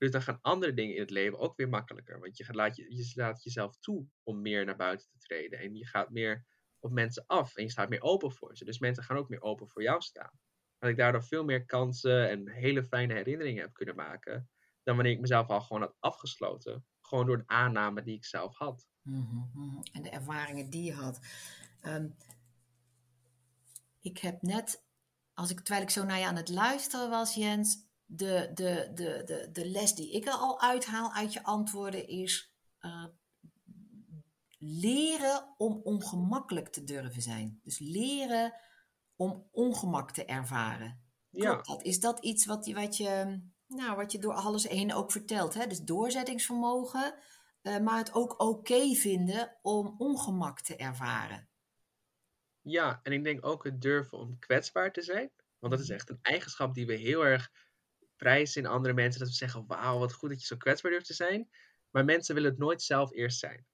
Dus dan gaan andere dingen in het leven ook weer makkelijker. Want je, laat, je, je laat jezelf toe om meer naar buiten te treden. En je gaat meer op mensen af en je staat meer open voor ze. Dus mensen gaan ook meer open voor jou staan. Dat ik daardoor veel meer kansen en hele fijne herinneringen heb kunnen maken. Dan wanneer ik mezelf al gewoon had afgesloten. Gewoon door de aanname die ik zelf had. Mhm, mhm. En de ervaringen die je had. Ehm, ik heb net, als ik, terwijl ik zo naar je aan het luisteren was, Jens, de, de, de, de, de les die ik er al uithaal uit je antwoorden is: uh, leren om ongemakkelijk te durven zijn. Dus leren om ongemak te ervaren. Ja. dat? Is dat iets wat, wat, je, nou, wat je door alles heen ook vertelt? Hè? Dus doorzettingsvermogen, uh, maar het ook oké vinden om ongemak te ervaren. Ja, en ik denk ook het durven om kwetsbaar te zijn. Want dat is echt een eigenschap die we heel erg prijzen in andere mensen. Dat we zeggen, wauw, wat goed dat je zo kwetsbaar durft te zijn. Maar mensen willen het nooit zelf eerst zijn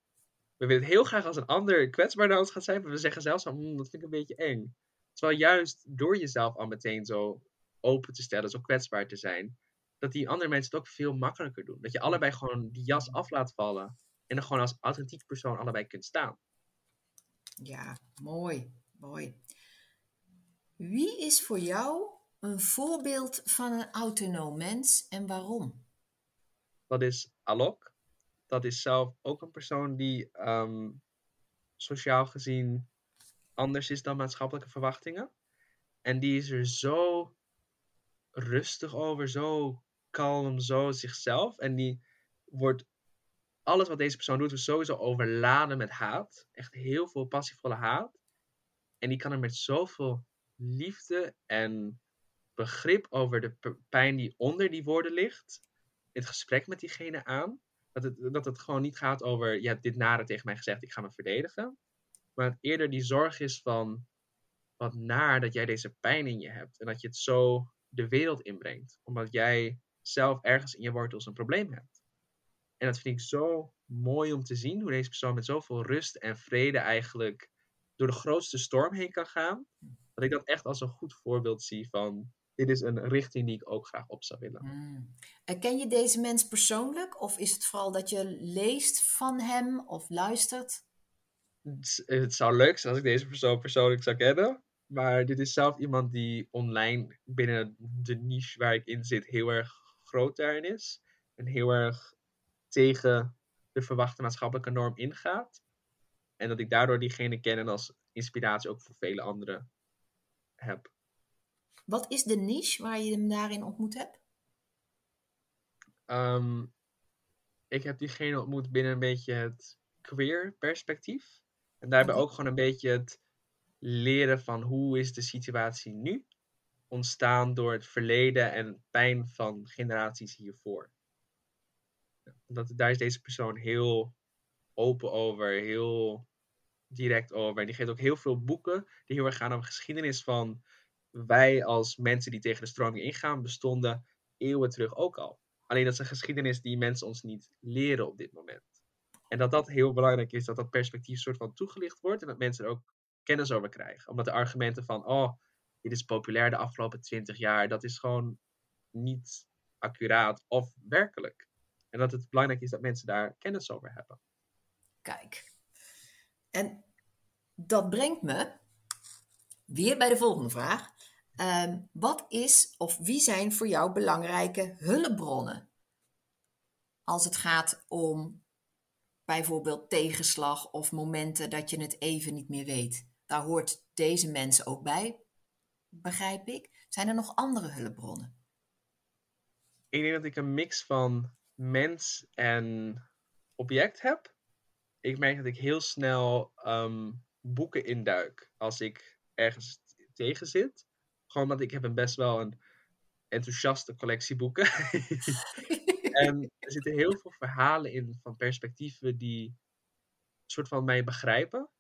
we willen het heel graag als een ander kwetsbaar naar ons gaat zijn, maar we zeggen zelfs van, hmm, dat vind ik een beetje eng. Terwijl juist door jezelf al meteen zo open te stellen, zo kwetsbaar te zijn, dat die andere mensen het ook veel makkelijker doen. Dat je allebei gewoon die jas af laat vallen en er gewoon als authentiek persoon allebei kunt staan. Ja, mooi, mooi. Wie is voor jou een voorbeeld van een autonoom mens en waarom? Dat is Alok dat is zelf ook een persoon die ehm, sociaal gezien anders is dan maatschappelijke verwachtingen. En die is er zo rustig over, zo kalm, zo zichzelf. En die wordt alles wat deze persoon doet, is sowieso overladen met haat. Echt heel veel passievolle haat. En die kan er met zoveel liefde en begrip over de pijn die onder die woorden ligt, het gesprek met diegene aan. Dat het, dat het gewoon niet gaat over, je hebt dit nare tegen mij gezegd, ik ga me verdedigen. Maar het eerder die zorg is van, wat naar dat jij deze pijn in je hebt. En dat je het zo de wereld inbrengt. Omdat jij zelf ergens in je wortels een probleem hebt. En dat vind ik zo mooi om te zien hoe deze persoon met zoveel rust en vrede eigenlijk door de grootste storm heen kan gaan. Dat ik dat echt als een goed voorbeeld zie van dit is een richting die ik ook graag op zou willen. Mm. Ken je deze mens persoonlijk? Of is het vooral dat je leest van hem of luistert? Het, het zou leuk zijn als ik deze persoon persoonlijk zou kennen. Maar dit is zelf iemand die online binnen de niche waar ik in zit heel erg groot daarin is. En heel erg tegen de verwachte maatschappelijke norm ingaat. En dat ik daardoor diegene ken en als inspiratie ook voor vele anderen heb. Wat is de niche waar je hem daarin ontmoet hebt? Ehm, ik heb diegene ontmoet binnen een beetje het queer perspectief. En daarbij ook gewoon een beetje het leren van hoe is de situatie nu ontstaan door het verleden en pijn van generaties hiervoor. Dat, daar is deze persoon heel open over, heel direct over. En die geeft ook heel veel boeken die heel erg gaan over geschiedenis van wij als mensen die tegen de stroming ingaan, bestonden eeuwen terug ook al. Alleen dat is een geschiedenis die mensen ons niet leren op dit moment. En dat dat heel belangrijk is, dat dat perspectief soort van toegelicht wordt en dat mensen er ook kennis over krijgen. Omdat de argumenten van, oh, dit is populair de afgelopen twintig jaar, dat is gewoon niet accuraat of werkelijk. En dat het belangrijk is dat mensen daar kennis over hebben. Kijk. En dat brengt me weer bij de volgende vraag. Ehm, wat is of wie zijn voor jou belangrijke hulpbronnen? Als het gaat om bijvoorbeeld tegenslag of momenten dat je het even niet meer weet. Daar hoort deze mensen ook bij, begrijp ik. Zijn er nog andere hulpbronnen? Ik denk dat ik een mix van mens en object heb. Ik merk dat ik heel snel um, boeken induik als ik ergens tegen zit. Gewoon omdat ik heb een best wel een enthousiaste collectie boeken. en er zitten heel veel verhalen in van perspectieven die soort van mij begrijpen.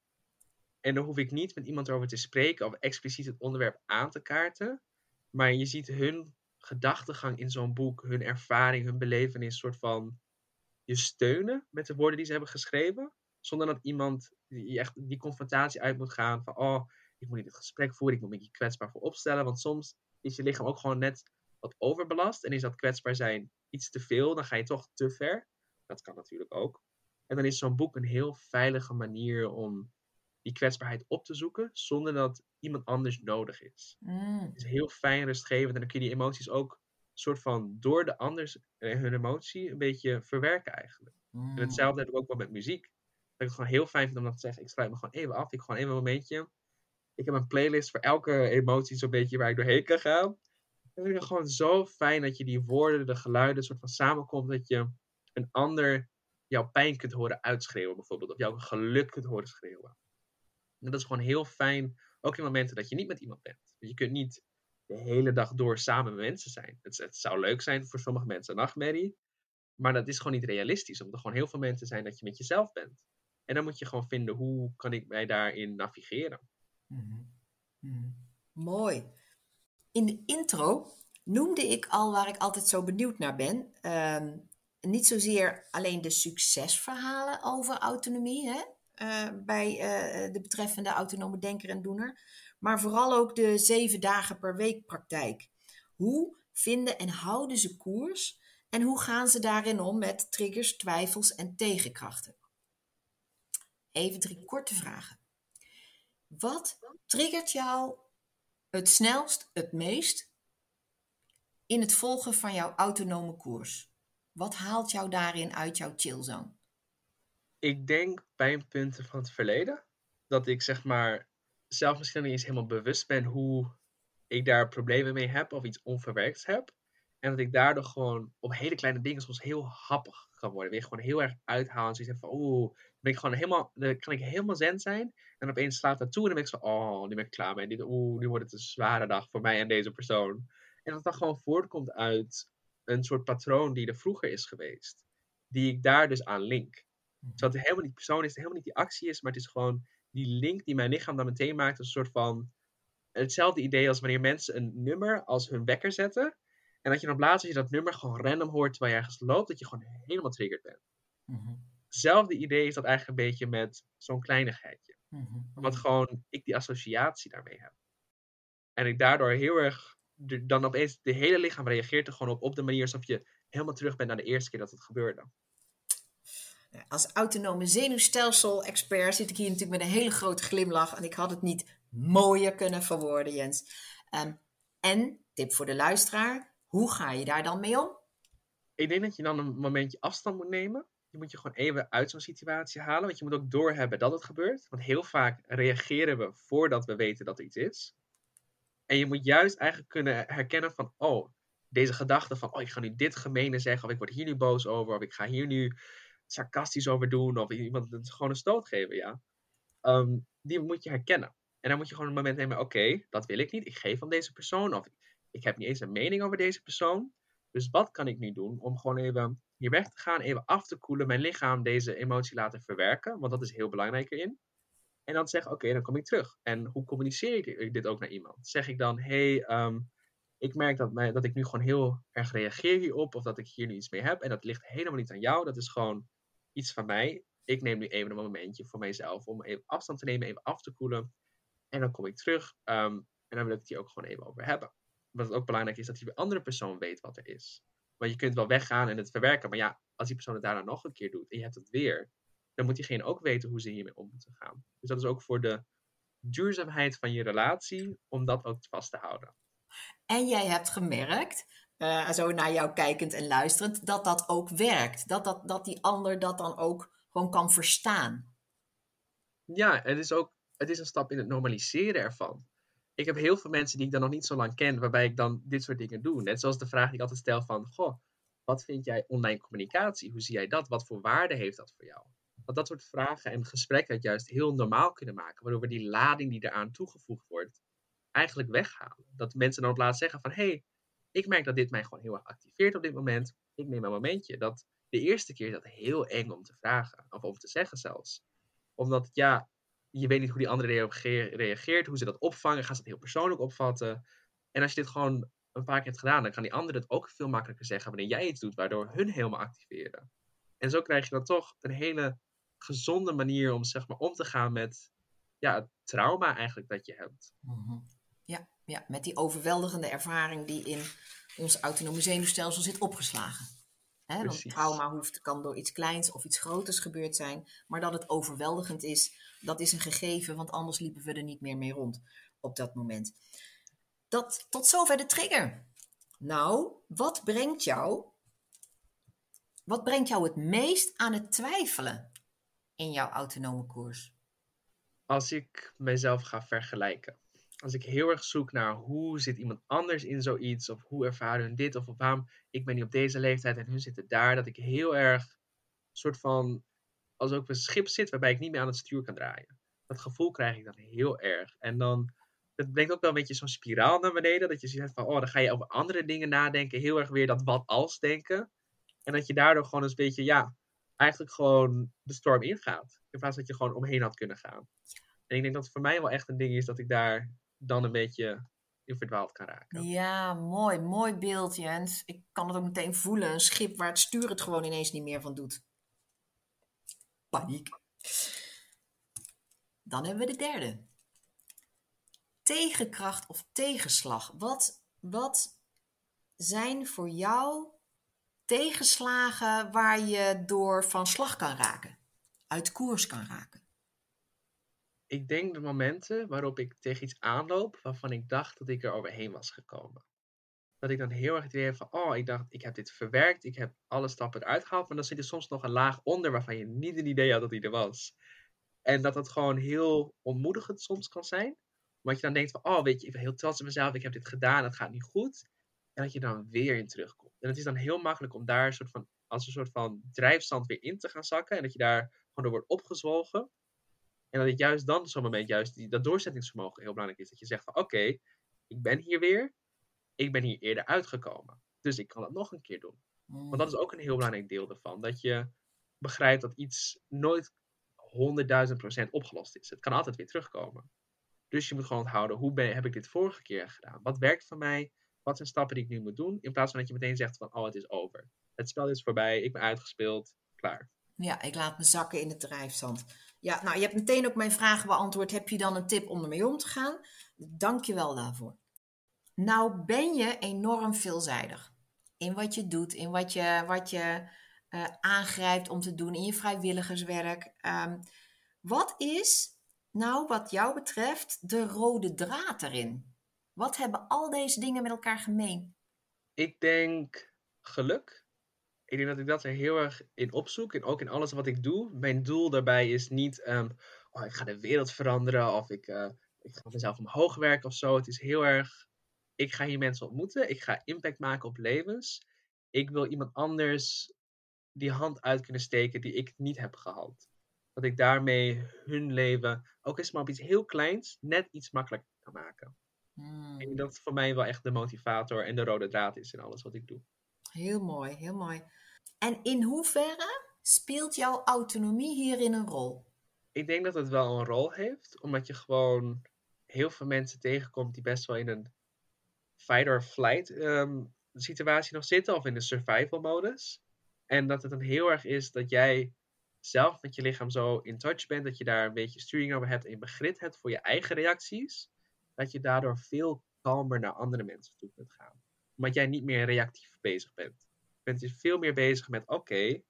En dan hoef ik niet met iemand over te spreken of expliciet het onderwerp aan te kaarten. Maar je ziet hun gedachtegang in zo'n boek, hun ervaring, hun belevenis, soort van je steunen met de woorden die ze hebben geschreven. Zonder dat iemand die echt die confrontatie uit moet gaan van, oh, ik moet niet het gesprek voeren, ik moet me je kwetsbaar voor opstellen. Want soms is je lichaam ook gewoon net wat overbelast en is dat kwetsbaar zijn iets te veel, dan ga je toch te ver. Dat kan natuurlijk ook. En dan is zo'n boek een heel veilige manier om die kwetsbaarheid op te zoeken, zonder dat iemand anders nodig is. Mm. Het is heel fijn, rustgevend en dan kun je die emoties ook soort van door de anders eh, hun emotie een beetje verwerken eigenlijk. Mm. En hetzelfde heb ik ook wel met muziek. Dat ik het gewoon heel fijn vind om dat te zeggen, ik sluit me gewoon even af, ik gewoon even een momentje. Ik heb een playlist voor elke emotie zo'n beetje waar ik doorheen kan gaan. En is het gewoon zo fijn dat je die woorden, de geluiden soort van samenkomt, dat je een ander jouw pijn kunt horen uitschreeuwen bijvoorbeeld, of jouw geluk kunt horen schreeuwen. En dat is gewoon heel fijn, ook in momenten dat je niet met iemand bent. Je kunt niet de hele dag door samen mensen zijn. Het, het zou leuk zijn voor sommige mensen, een nachtmerrie. Maar dat is gewoon niet realistisch, omdat er gewoon heel veel mensen zijn dat je met jezelf bent. En dan moet je gewoon vinden, hoe kan ik mij daarin navigeren? Mm Mooi. In de intro noemde ik al waar ik altijd zo benieuwd naar ben. Ehm, niet zozeer alleen de succesverhalen over autonomie hè, uh, bij uh, de betreffende autonome denker en doener, maar vooral ook de zeven dagen per week praktijk. Hoe vinden en houden ze koers en hoe gaan ze daarin om met triggers, twijfels en tegenkrachten? Even drie korte vragen. Wat triggert jou het snelst, het meest in het volgen van jouw autonome koers? Wat haalt jou daarin uit jouw chillzone? Ik denk pijnpunten van het verleden. Dat ik zeg maar zelf misschien niet eens helemaal bewust ben hoe ik daar problemen mee heb of iets onverwerkt heb. En dat ik daardoor gewoon op hele kleine dingen soms heel happig kan worden. Weer gewoon heel erg uithalen. Zoiets van, oeh, dan ben ik gewoon helemaal, dan kan ik helemaal zen zijn. En opeens slaat dat toe en dan ben ik zo, oh, nu ben ik klaar mee. Dit, oeh, nu wordt het een zware dag voor mij en deze persoon. En dat dat gewoon voortkomt uit een soort patroon die er vroeger is geweest. Die ik daar dus aan link. Zodat het helemaal niet persoon is, het helemaal niet die actie is, maar het is gewoon die link die mijn lichaam dan meteen maakt. Een soort van hetzelfde idee als wanneer mensen een nummer als hun wekker zetten. En dat je dan later, als je dat nummer gewoon random hoort terwijl je ergens loopt, dat je gewoon helemaal triggerd bent. Mm-hmm. hetzelfde idee is dat eigenlijk een beetje met zo'n kleinigheidje. Mhm. Wat gewoon ik die associatie daarmee heb. En ik daardoor heel erg, de- dan opeens, de hele lichaam reageert er gewoon op, op de manier alsof je helemaal terug bent naar de eerste keer dat het gebeurde. Als autonome zenuwstelsel-expert zit ik hier natuurlijk met een hele grote glimlach. En ik had het niet mooier kunnen verwoorden, Jens. Ehm, en, tip voor de luisteraar, hoe ga je daar dan mee om? Ik denk dat je dan een momentje afstand moet nemen. Je moet je gewoon even uit zo'n situatie halen. Want je moet ook doorhebben dat het gebeurt. Want heel vaak reageren we voordat we weten dat er iets is. En je moet juist eigenlijk kunnen herkennen van, oh, deze gedachte van, oh, ik ga nu dit gemene zeggen. Of ik word hier nu boos over. Of ik ga hier nu sarcastisch over doen. Of iemand gewoon een stoot geven, ja. Ehm, die moet je herkennen. En dan moet je gewoon een moment nemen, oké, dat wil ik niet. Ik geef aan deze persoon. Of ik heb niet eens een mening over deze persoon. Dus wat kan ik nu doen om gewoon even hier weg te gaan, even af te koelen, mijn lichaam deze emotie laten verwerken, want dat is heel belangrijk erin. En dan zeggen, oké, dan kom ik terug. En hoe communiceer ik dit ook naar iemand? Zeg ik dan, hey, ehm, ik merk dat, mij, dat ik nu gewoon heel erg reageer hierop, of dat ik hier nu iets mee heb, en dat ligt helemaal niet aan jou, dat is gewoon iets van mij. Ik neem nu even een momentje voor mijzelf om even afstand te nemen, even af te koelen. En dan kom ik terug ehm, en dan wil ik het hier ook gewoon even over hebben. Wat ook belangrijk is, dat die andere persoon weet wat er is. Want je kunt wel weggaan en het verwerken, maar ja, als die persoon het daarna nog een keer doet en je hebt het weer, dan moet diegene ook weten hoe ze hiermee om moeten gaan. Dus dat is ook voor de duurzaamheid van je relatie, om dat ook vast te houden. En jij hebt gemerkt, eh, zo naar jou kijkend en luisterend, dat dat ook werkt. Dat, dat, dat die ander dat dan ook gewoon kan verstaan. Ja, het is ook het is een stap in het normaliseren ervan. Ik heb heel veel mensen die ik dan nog niet zo lang ken, waarbij ik dan dit soort dingen doe. Net zoals de vraag die ik altijd stel van, goh, wat vind jij online communicatie? Hoe zie jij dat? Wat voor waarde heeft dat voor jou? Want dat soort vragen en gesprekken het juist heel normaal kunnen maken, waardoor we die lading die eraan toegevoegd wordt, eigenlijk weghalen. Dat mensen dan op plaats zeggen van, hé, hey, ik merk dat dit mij gewoon heel erg activeert op dit moment. Ik neem een momentje. Dat de eerste keer is dat heel eng om te vragen, of om te zeggen zelfs. Omdat, ja, je weet niet hoe die andere reageert, hoe ze dat opvangen, gaan ze het heel persoonlijk opvatten. En als je dit gewoon een paar keer hebt gedaan, dan kan die andere het ook veel makkelijker zeggen wanneer jij iets doet, waardoor hun helemaal activeren. En zo krijg je dan toch een hele gezonde manier om zeg maar om te gaan met ja, het trauma eigenlijk dat je hebt. Mm-hmm. Ja, ja, met die overweldigende ervaring die in ons autonome zenuwstelsel zit opgeslagen. Hè, want trauma hoeft, kan door iets kleins of iets groters gebeurd zijn, maar dat het overweldigend is, dat is een gegeven, want anders liepen we er niet meer mee rond op dat moment. Dat, tot zover de trigger. Nou, wat brengt jou, wat brengt jou het meest aan het twijfelen in jouw autonome koers? Als ik mezelf ga vergelijken. Als ik heel erg zoek naar hoe zit iemand anders in zoiets, of hoe ervaren hun dit, of waarom ik ben niet op deze leeftijd en hun zitten daar, dat ik heel erg soort van als ook een schip zit waarbij ik niet meer aan het stuur kan draaien. Dat gevoel krijg ik dan heel erg. En dan, het brengt ook wel een beetje zo'n spiraal naar beneden. Dat je ziet van, oh, dan ga je over andere dingen nadenken. Heel erg weer dat wat als denken. En dat je daardoor gewoon eens een beetje, ja, eigenlijk gewoon de storm ingaat. In plaats dat je gewoon omheen had kunnen gaan. En ik denk dat het voor mij wel echt een ding is dat ik daar dan een beetje in verdwaald kan raken. Ja, mooi. Mooi beeld, Jens. Ik kan het ook meteen voelen. Een schip waar het stuur het gewoon ineens niet meer van doet paniek. Dan hebben we de derde. Tegenkracht of tegenslag. Wat, wat zijn voor jou tegenslagen waar je door van slag kan raken? Uit koers kan raken? Ik denk de momenten waarop ik tegen iets aanloop waarvan ik dacht dat ik er overheen was gekomen. Dat ik dan heel erg het idee heb van, oh, ik dacht, ik heb dit verwerkt, ik heb alle stappen eruit gehaald, maar dan zit er soms nog een laag onder waarvan je niet een idee had dat die er was. En dat dat gewoon heel ontmoedigend soms kan zijn. Want je dan denkt van, oh, weet je, ik ben heel trots op mezelf, ik heb dit gedaan, het gaat niet goed. En dat je dan weer in terugkomt. En het is dan heel makkelijk om daar een soort van, als een soort van drijfstand weer in te gaan zakken. En dat je daar gewoon door wordt opgezwolgen. En dat het juist dan zo'n moment, juist dat doorzettingsvermogen heel belangrijk is. Dat je zegt van, oké, ik ben hier weer ik ben hier eerder uitgekomen. Dus ik kan het nog een keer doen. Want dat is ook een heel belangrijk deel ervan. Dat je begrijpt dat iets nooit 100.000% opgelost is. Het kan altijd weer terugkomen. Dus je moet gewoon onthouden, hoe ben, heb ik dit vorige keer gedaan? Wat werkt voor mij? Wat zijn stappen die ik nu moet doen? In plaats van dat je meteen zegt van, oh, het is over. Het spel is voorbij, ik ben uitgespeeld, klaar. Ja, ik laat me zakken in het drijfzand. Ja, nou, je hebt meteen ook mijn vragen beantwoord. Heb je dan een tip om ermee om te gaan? Dank je wel daarvoor. Nou ben je enorm veelzijdig. In wat je doet, in wat je, wat je uh, aangrijpt om te doen, in je vrijwilligerswerk. Um, wat is nou, wat jou betreft, de rode draad erin? Wat hebben al deze dingen met elkaar gemeen? Ik denk geluk. Ik denk dat ik dat er heel erg in opzoek. En ook in alles wat ik doe. Mijn doel daarbij is niet, um, oh, ik ga de wereld veranderen. Of ik, uh, ik ga mezelf omhoog werken of zo. Het is heel erg, ik ga hier mensen ontmoeten. Ik ga impact maken op levens. Ik wil iemand anders die hand uit kunnen steken die ik niet heb gehad. Dat ik daarmee hun leven, ook eens maar op iets heel kleins, net iets makkelijker kan maken. Hmm. En dat voor mij wel echt de motivator en de rode draad is in alles wat ik doe. Heel mooi, heel mooi. En in hoeverre speelt jouw autonomie hierin een rol? Ik denk dat het wel een rol heeft, omdat je gewoon heel veel mensen tegenkomt die best wel in een fight or flight ehm, situatie nog zitten of in een survival modus. En dat het dan heel erg is dat jij zelf met je lichaam zo in touch bent, dat je daar een beetje sturing over hebt en begrip hebt voor je eigen reacties, dat je daardoor veel kalmer naar andere mensen toe kunt gaan. Omdat jij niet meer reactief bezig bent. Je bent dus veel meer bezig met, oké,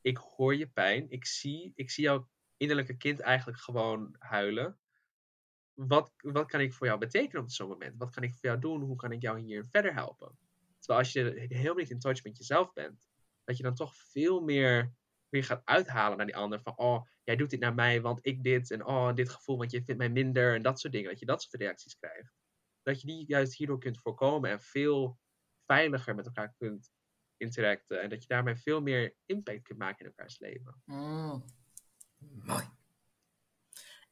ik hoor je pijn, ik zie, ik zie jouw innerlijke kind eigenlijk gewoon huilen. Wat, wat kan ik voor jou betekenen op zo'n moment? Wat kan ik voor jou doen? Hoe kan ik jou hier verder helpen? Terwijl als je helemaal niet in touch met jezelf bent, dat je dan toch veel meer weer gaat uithalen naar die ander. Van, oh, jij doet dit naar mij, want ik dit. En oh, dit gevoel, want je vindt mij minder. En dat soort dingen. Dat je dat soort reacties krijgt. Dat je die juist hierdoor kunt voorkomen en veel veiliger met elkaar kunt interacten. En dat je daarmee veel meer impact kunt maken in elkaars leven. Mm. Mooi.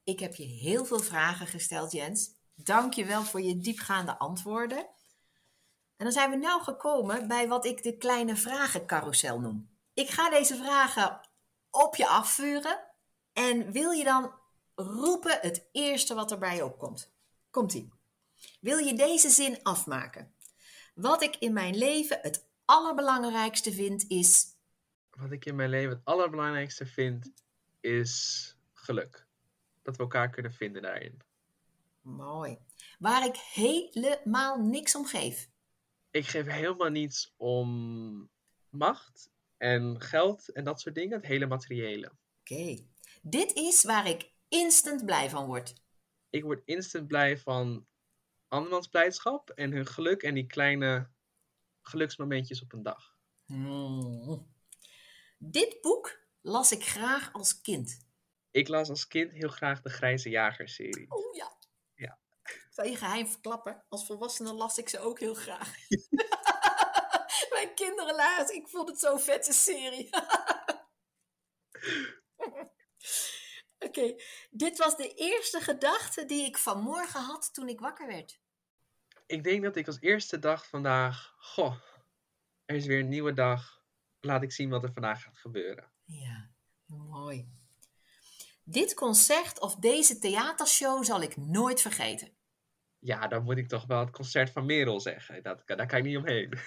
Ik heb je heel veel vragen gesteld, Jens. Dank je wel voor je diepgaande antwoorden. En dan zijn we nu gekomen bij wat ik de kleine vragencarousel noem. Ik ga deze vragen op je afvuren. En wil je dan roepen het eerste wat er bij je opkomt? Komt-ie. Wil je deze zin afmaken? Wat ik in mijn leven het allerbelangrijkste vind is. Wat ik in mijn leven het allerbelangrijkste vind is geluk. Dat we elkaar kunnen vinden daarin. Mooi. Waar ik helemaal niks om geef. Ik geef helemaal niets om macht en geld en dat soort dingen, het hele materiële. Oké. Dit is waar ik instant blij van word. Ik word instant blij van andermans blijdschap en hun geluk en die kleine geluksmomentjes op een dag. Hmm. Dit boek las ik graag als kind. Ik las als kind heel graag de Grijze Jager-serie. Oh ja. Ja. Ik zal je geheim verklappen. Als volwassene las ik ze ook heel graag. Mijn kinderen lazen. Ik vond het zo'n vette serie. Oké, dit was de eerste gedachte die ik vanmorgen had toen ik wakker werd. Ik denk dat ik als eerste dag vandaag, goh, er is weer een nieuwe dag. Laat ik zien wat er vandaag gaat gebeuren. Ja, mooi. Dit concert of deze theatershow zal ik nooit vergeten. Ja, dan moet ik toch wel het concert van Merel zeggen. Dat, daar kan ik niet omheen.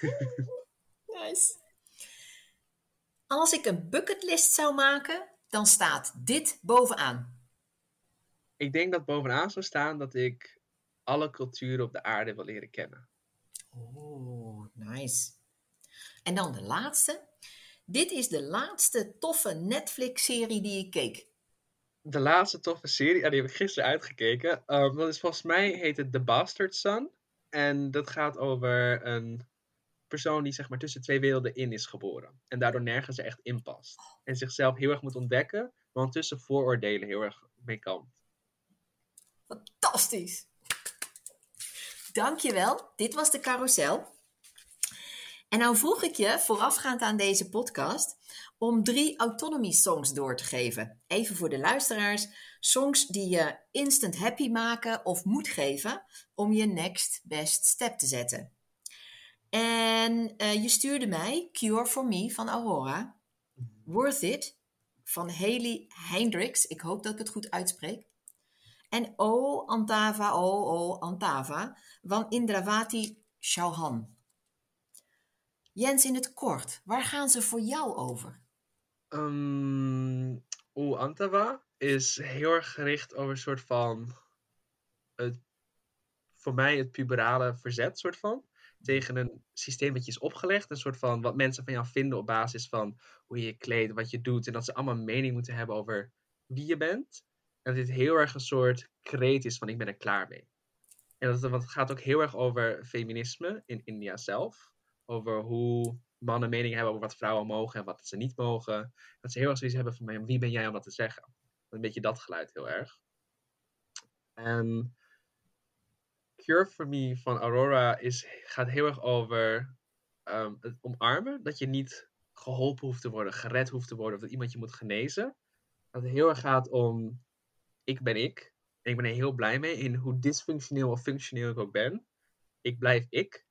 nice. Als ik een bucketlist zou maken, dan staat dit bovenaan. Ik denk dat bovenaan zou staan dat ik alle culturen op de aarde wil leren kennen. Oh, nice. En dan de laatste. Dit is de laatste toffe Netflix-serie die ik keek. De laatste toffe serie, die heb ik gisteren uitgekeken. Um, dat is volgens mij heet het The Bastard Son. En dat gaat over een persoon die zeg maar tussen twee werelden in is geboren. En daardoor nergens er echt in past. En zichzelf heel erg moet ontdekken, want tussen vooroordelen heel erg mee kan. Fantastisch! Dankjewel. Dit was de carousel. En nou vroeg ik je, voorafgaand aan deze podcast, om drie autonomy songs door te geven. Even voor de luisteraars. Songs die je instant happy maken of moed geven om je next best step te zetten. En uh, je stuurde mij Cure for Me van Aurora. Worth It van Haley Hendricks. Ik hoop dat ik het goed uitspreek. En O Antava, O O Antava van Indravati Chauhan. Jens, in het kort, waar gaan ze voor jou over? Um, Oeh, Antawa is heel erg gericht over een soort van. Het, voor mij het puberale verzet, soort van. Tegen een systeem dat je is opgelegd. Een soort van wat mensen van jou vinden op basis van hoe je je kleedt, wat je doet. En dat ze allemaal mening moeten hebben over wie je bent. En dat dit heel erg een soort kreet is van ik ben er klaar mee. En dat, want het gaat ook heel erg over feminisme in India zelf. Over hoe mannen mening hebben over wat vrouwen mogen en wat ze niet mogen. Dat ze heel erg zoiets hebben van wie ben jij om dat te zeggen. Een beetje dat geluid heel erg. En Cure for Me van Aurora is, gaat heel erg over ehm, het omarmen. Dat je niet geholpen hoeft te worden, gered hoeft te worden, of dat iemand je moet genezen. Dat het heel erg gaat om ik ben ik. En ik ben er heel blij mee in hoe dysfunctioneel of functioneel ik ook ben. Ik blijf ik.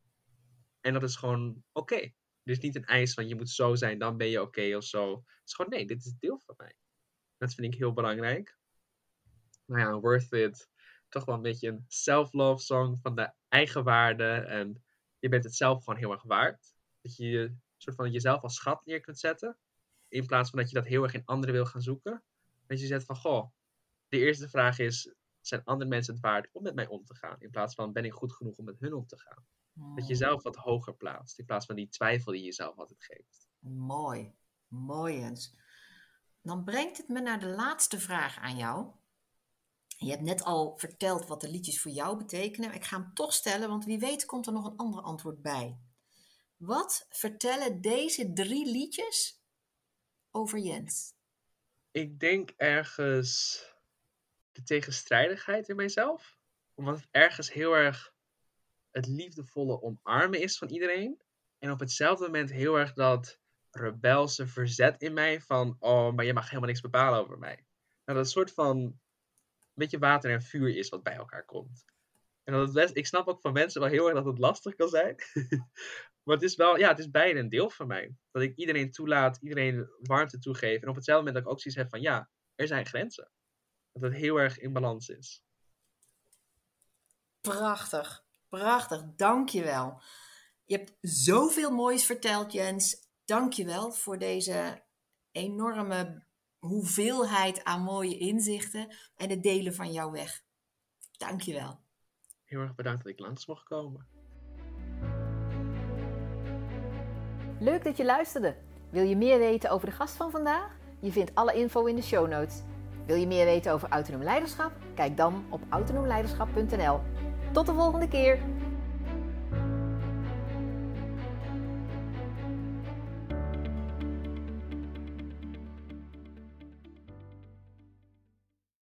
En dat is gewoon oké. Okay. Dus niet een eis van je moet zo zijn, dan ben je oké of zo. Het is gewoon nee, dit is deel van mij. Dat vind ik heel belangrijk. Nou ja, Worth It. Toch wel een beetje een self-love song van de eigen waarde. En je bent het zelf gewoon heel erg waard. Dat je je soort van jezelf als schat neer kunt zetten. In plaats van dat je dat heel erg in anderen wil gaan zoeken. Dat je zegt van, goh, de eerste vraag is, zijn andere mensen het waard om met mij om te gaan? In plaats van, ben ik goed genoeg om met hun om te gaan? Dat je jezelf wat hoger plaatst, in plaats van die twijfel die je jezelf altijd geeft. Mooi, mooi eens. Dan brengt het me naar de laatste vraag aan jou. Je hebt net al verteld wat de liedjes voor jou betekenen. Ik ga hem toch stellen, want wie weet komt er nog een ander antwoord bij. Wat vertellen deze drie liedjes over Jens? Ik denk ergens de tegenstrijdigheid in mijzelf. Omdat het ergens heel erg het liefdevolle omarmen is van iedereen. En op hetzelfde moment heel erg dat rebelse verzet in mij van, oh, maar je mag helemaal niks bepalen over mij. Nou, dat soort van beetje water en vuur is wat bij elkaar komt. En dat ik snap ook van mensen wel heel erg dat het lastig kan zijn. maar het is wel, ja, het is beide een deel van mij. Dat ik iedereen toelaat, iedereen warmte toegeef. En op hetzelfde moment dat ik ook zoiets heb van, ja, er zijn grenzen. Dat het heel erg in balans is. Prachtig. Prachtig, dankjewel. Je hebt zoveel moois verteld, Jens. Dankjewel voor deze enorme hoeveelheid aan mooie inzichten en het delen van jouw weg. Dankjewel. Heel erg bedankt dat ik langs mocht komen. Leuk dat je luisterde. Wil je meer weten over de gast van vandaag? Je vindt alle info in de show notes. Wil je meer weten over autonoom leiderschap? Kijk dan op autonoomleiderschap.nl. Tot de volgende keer!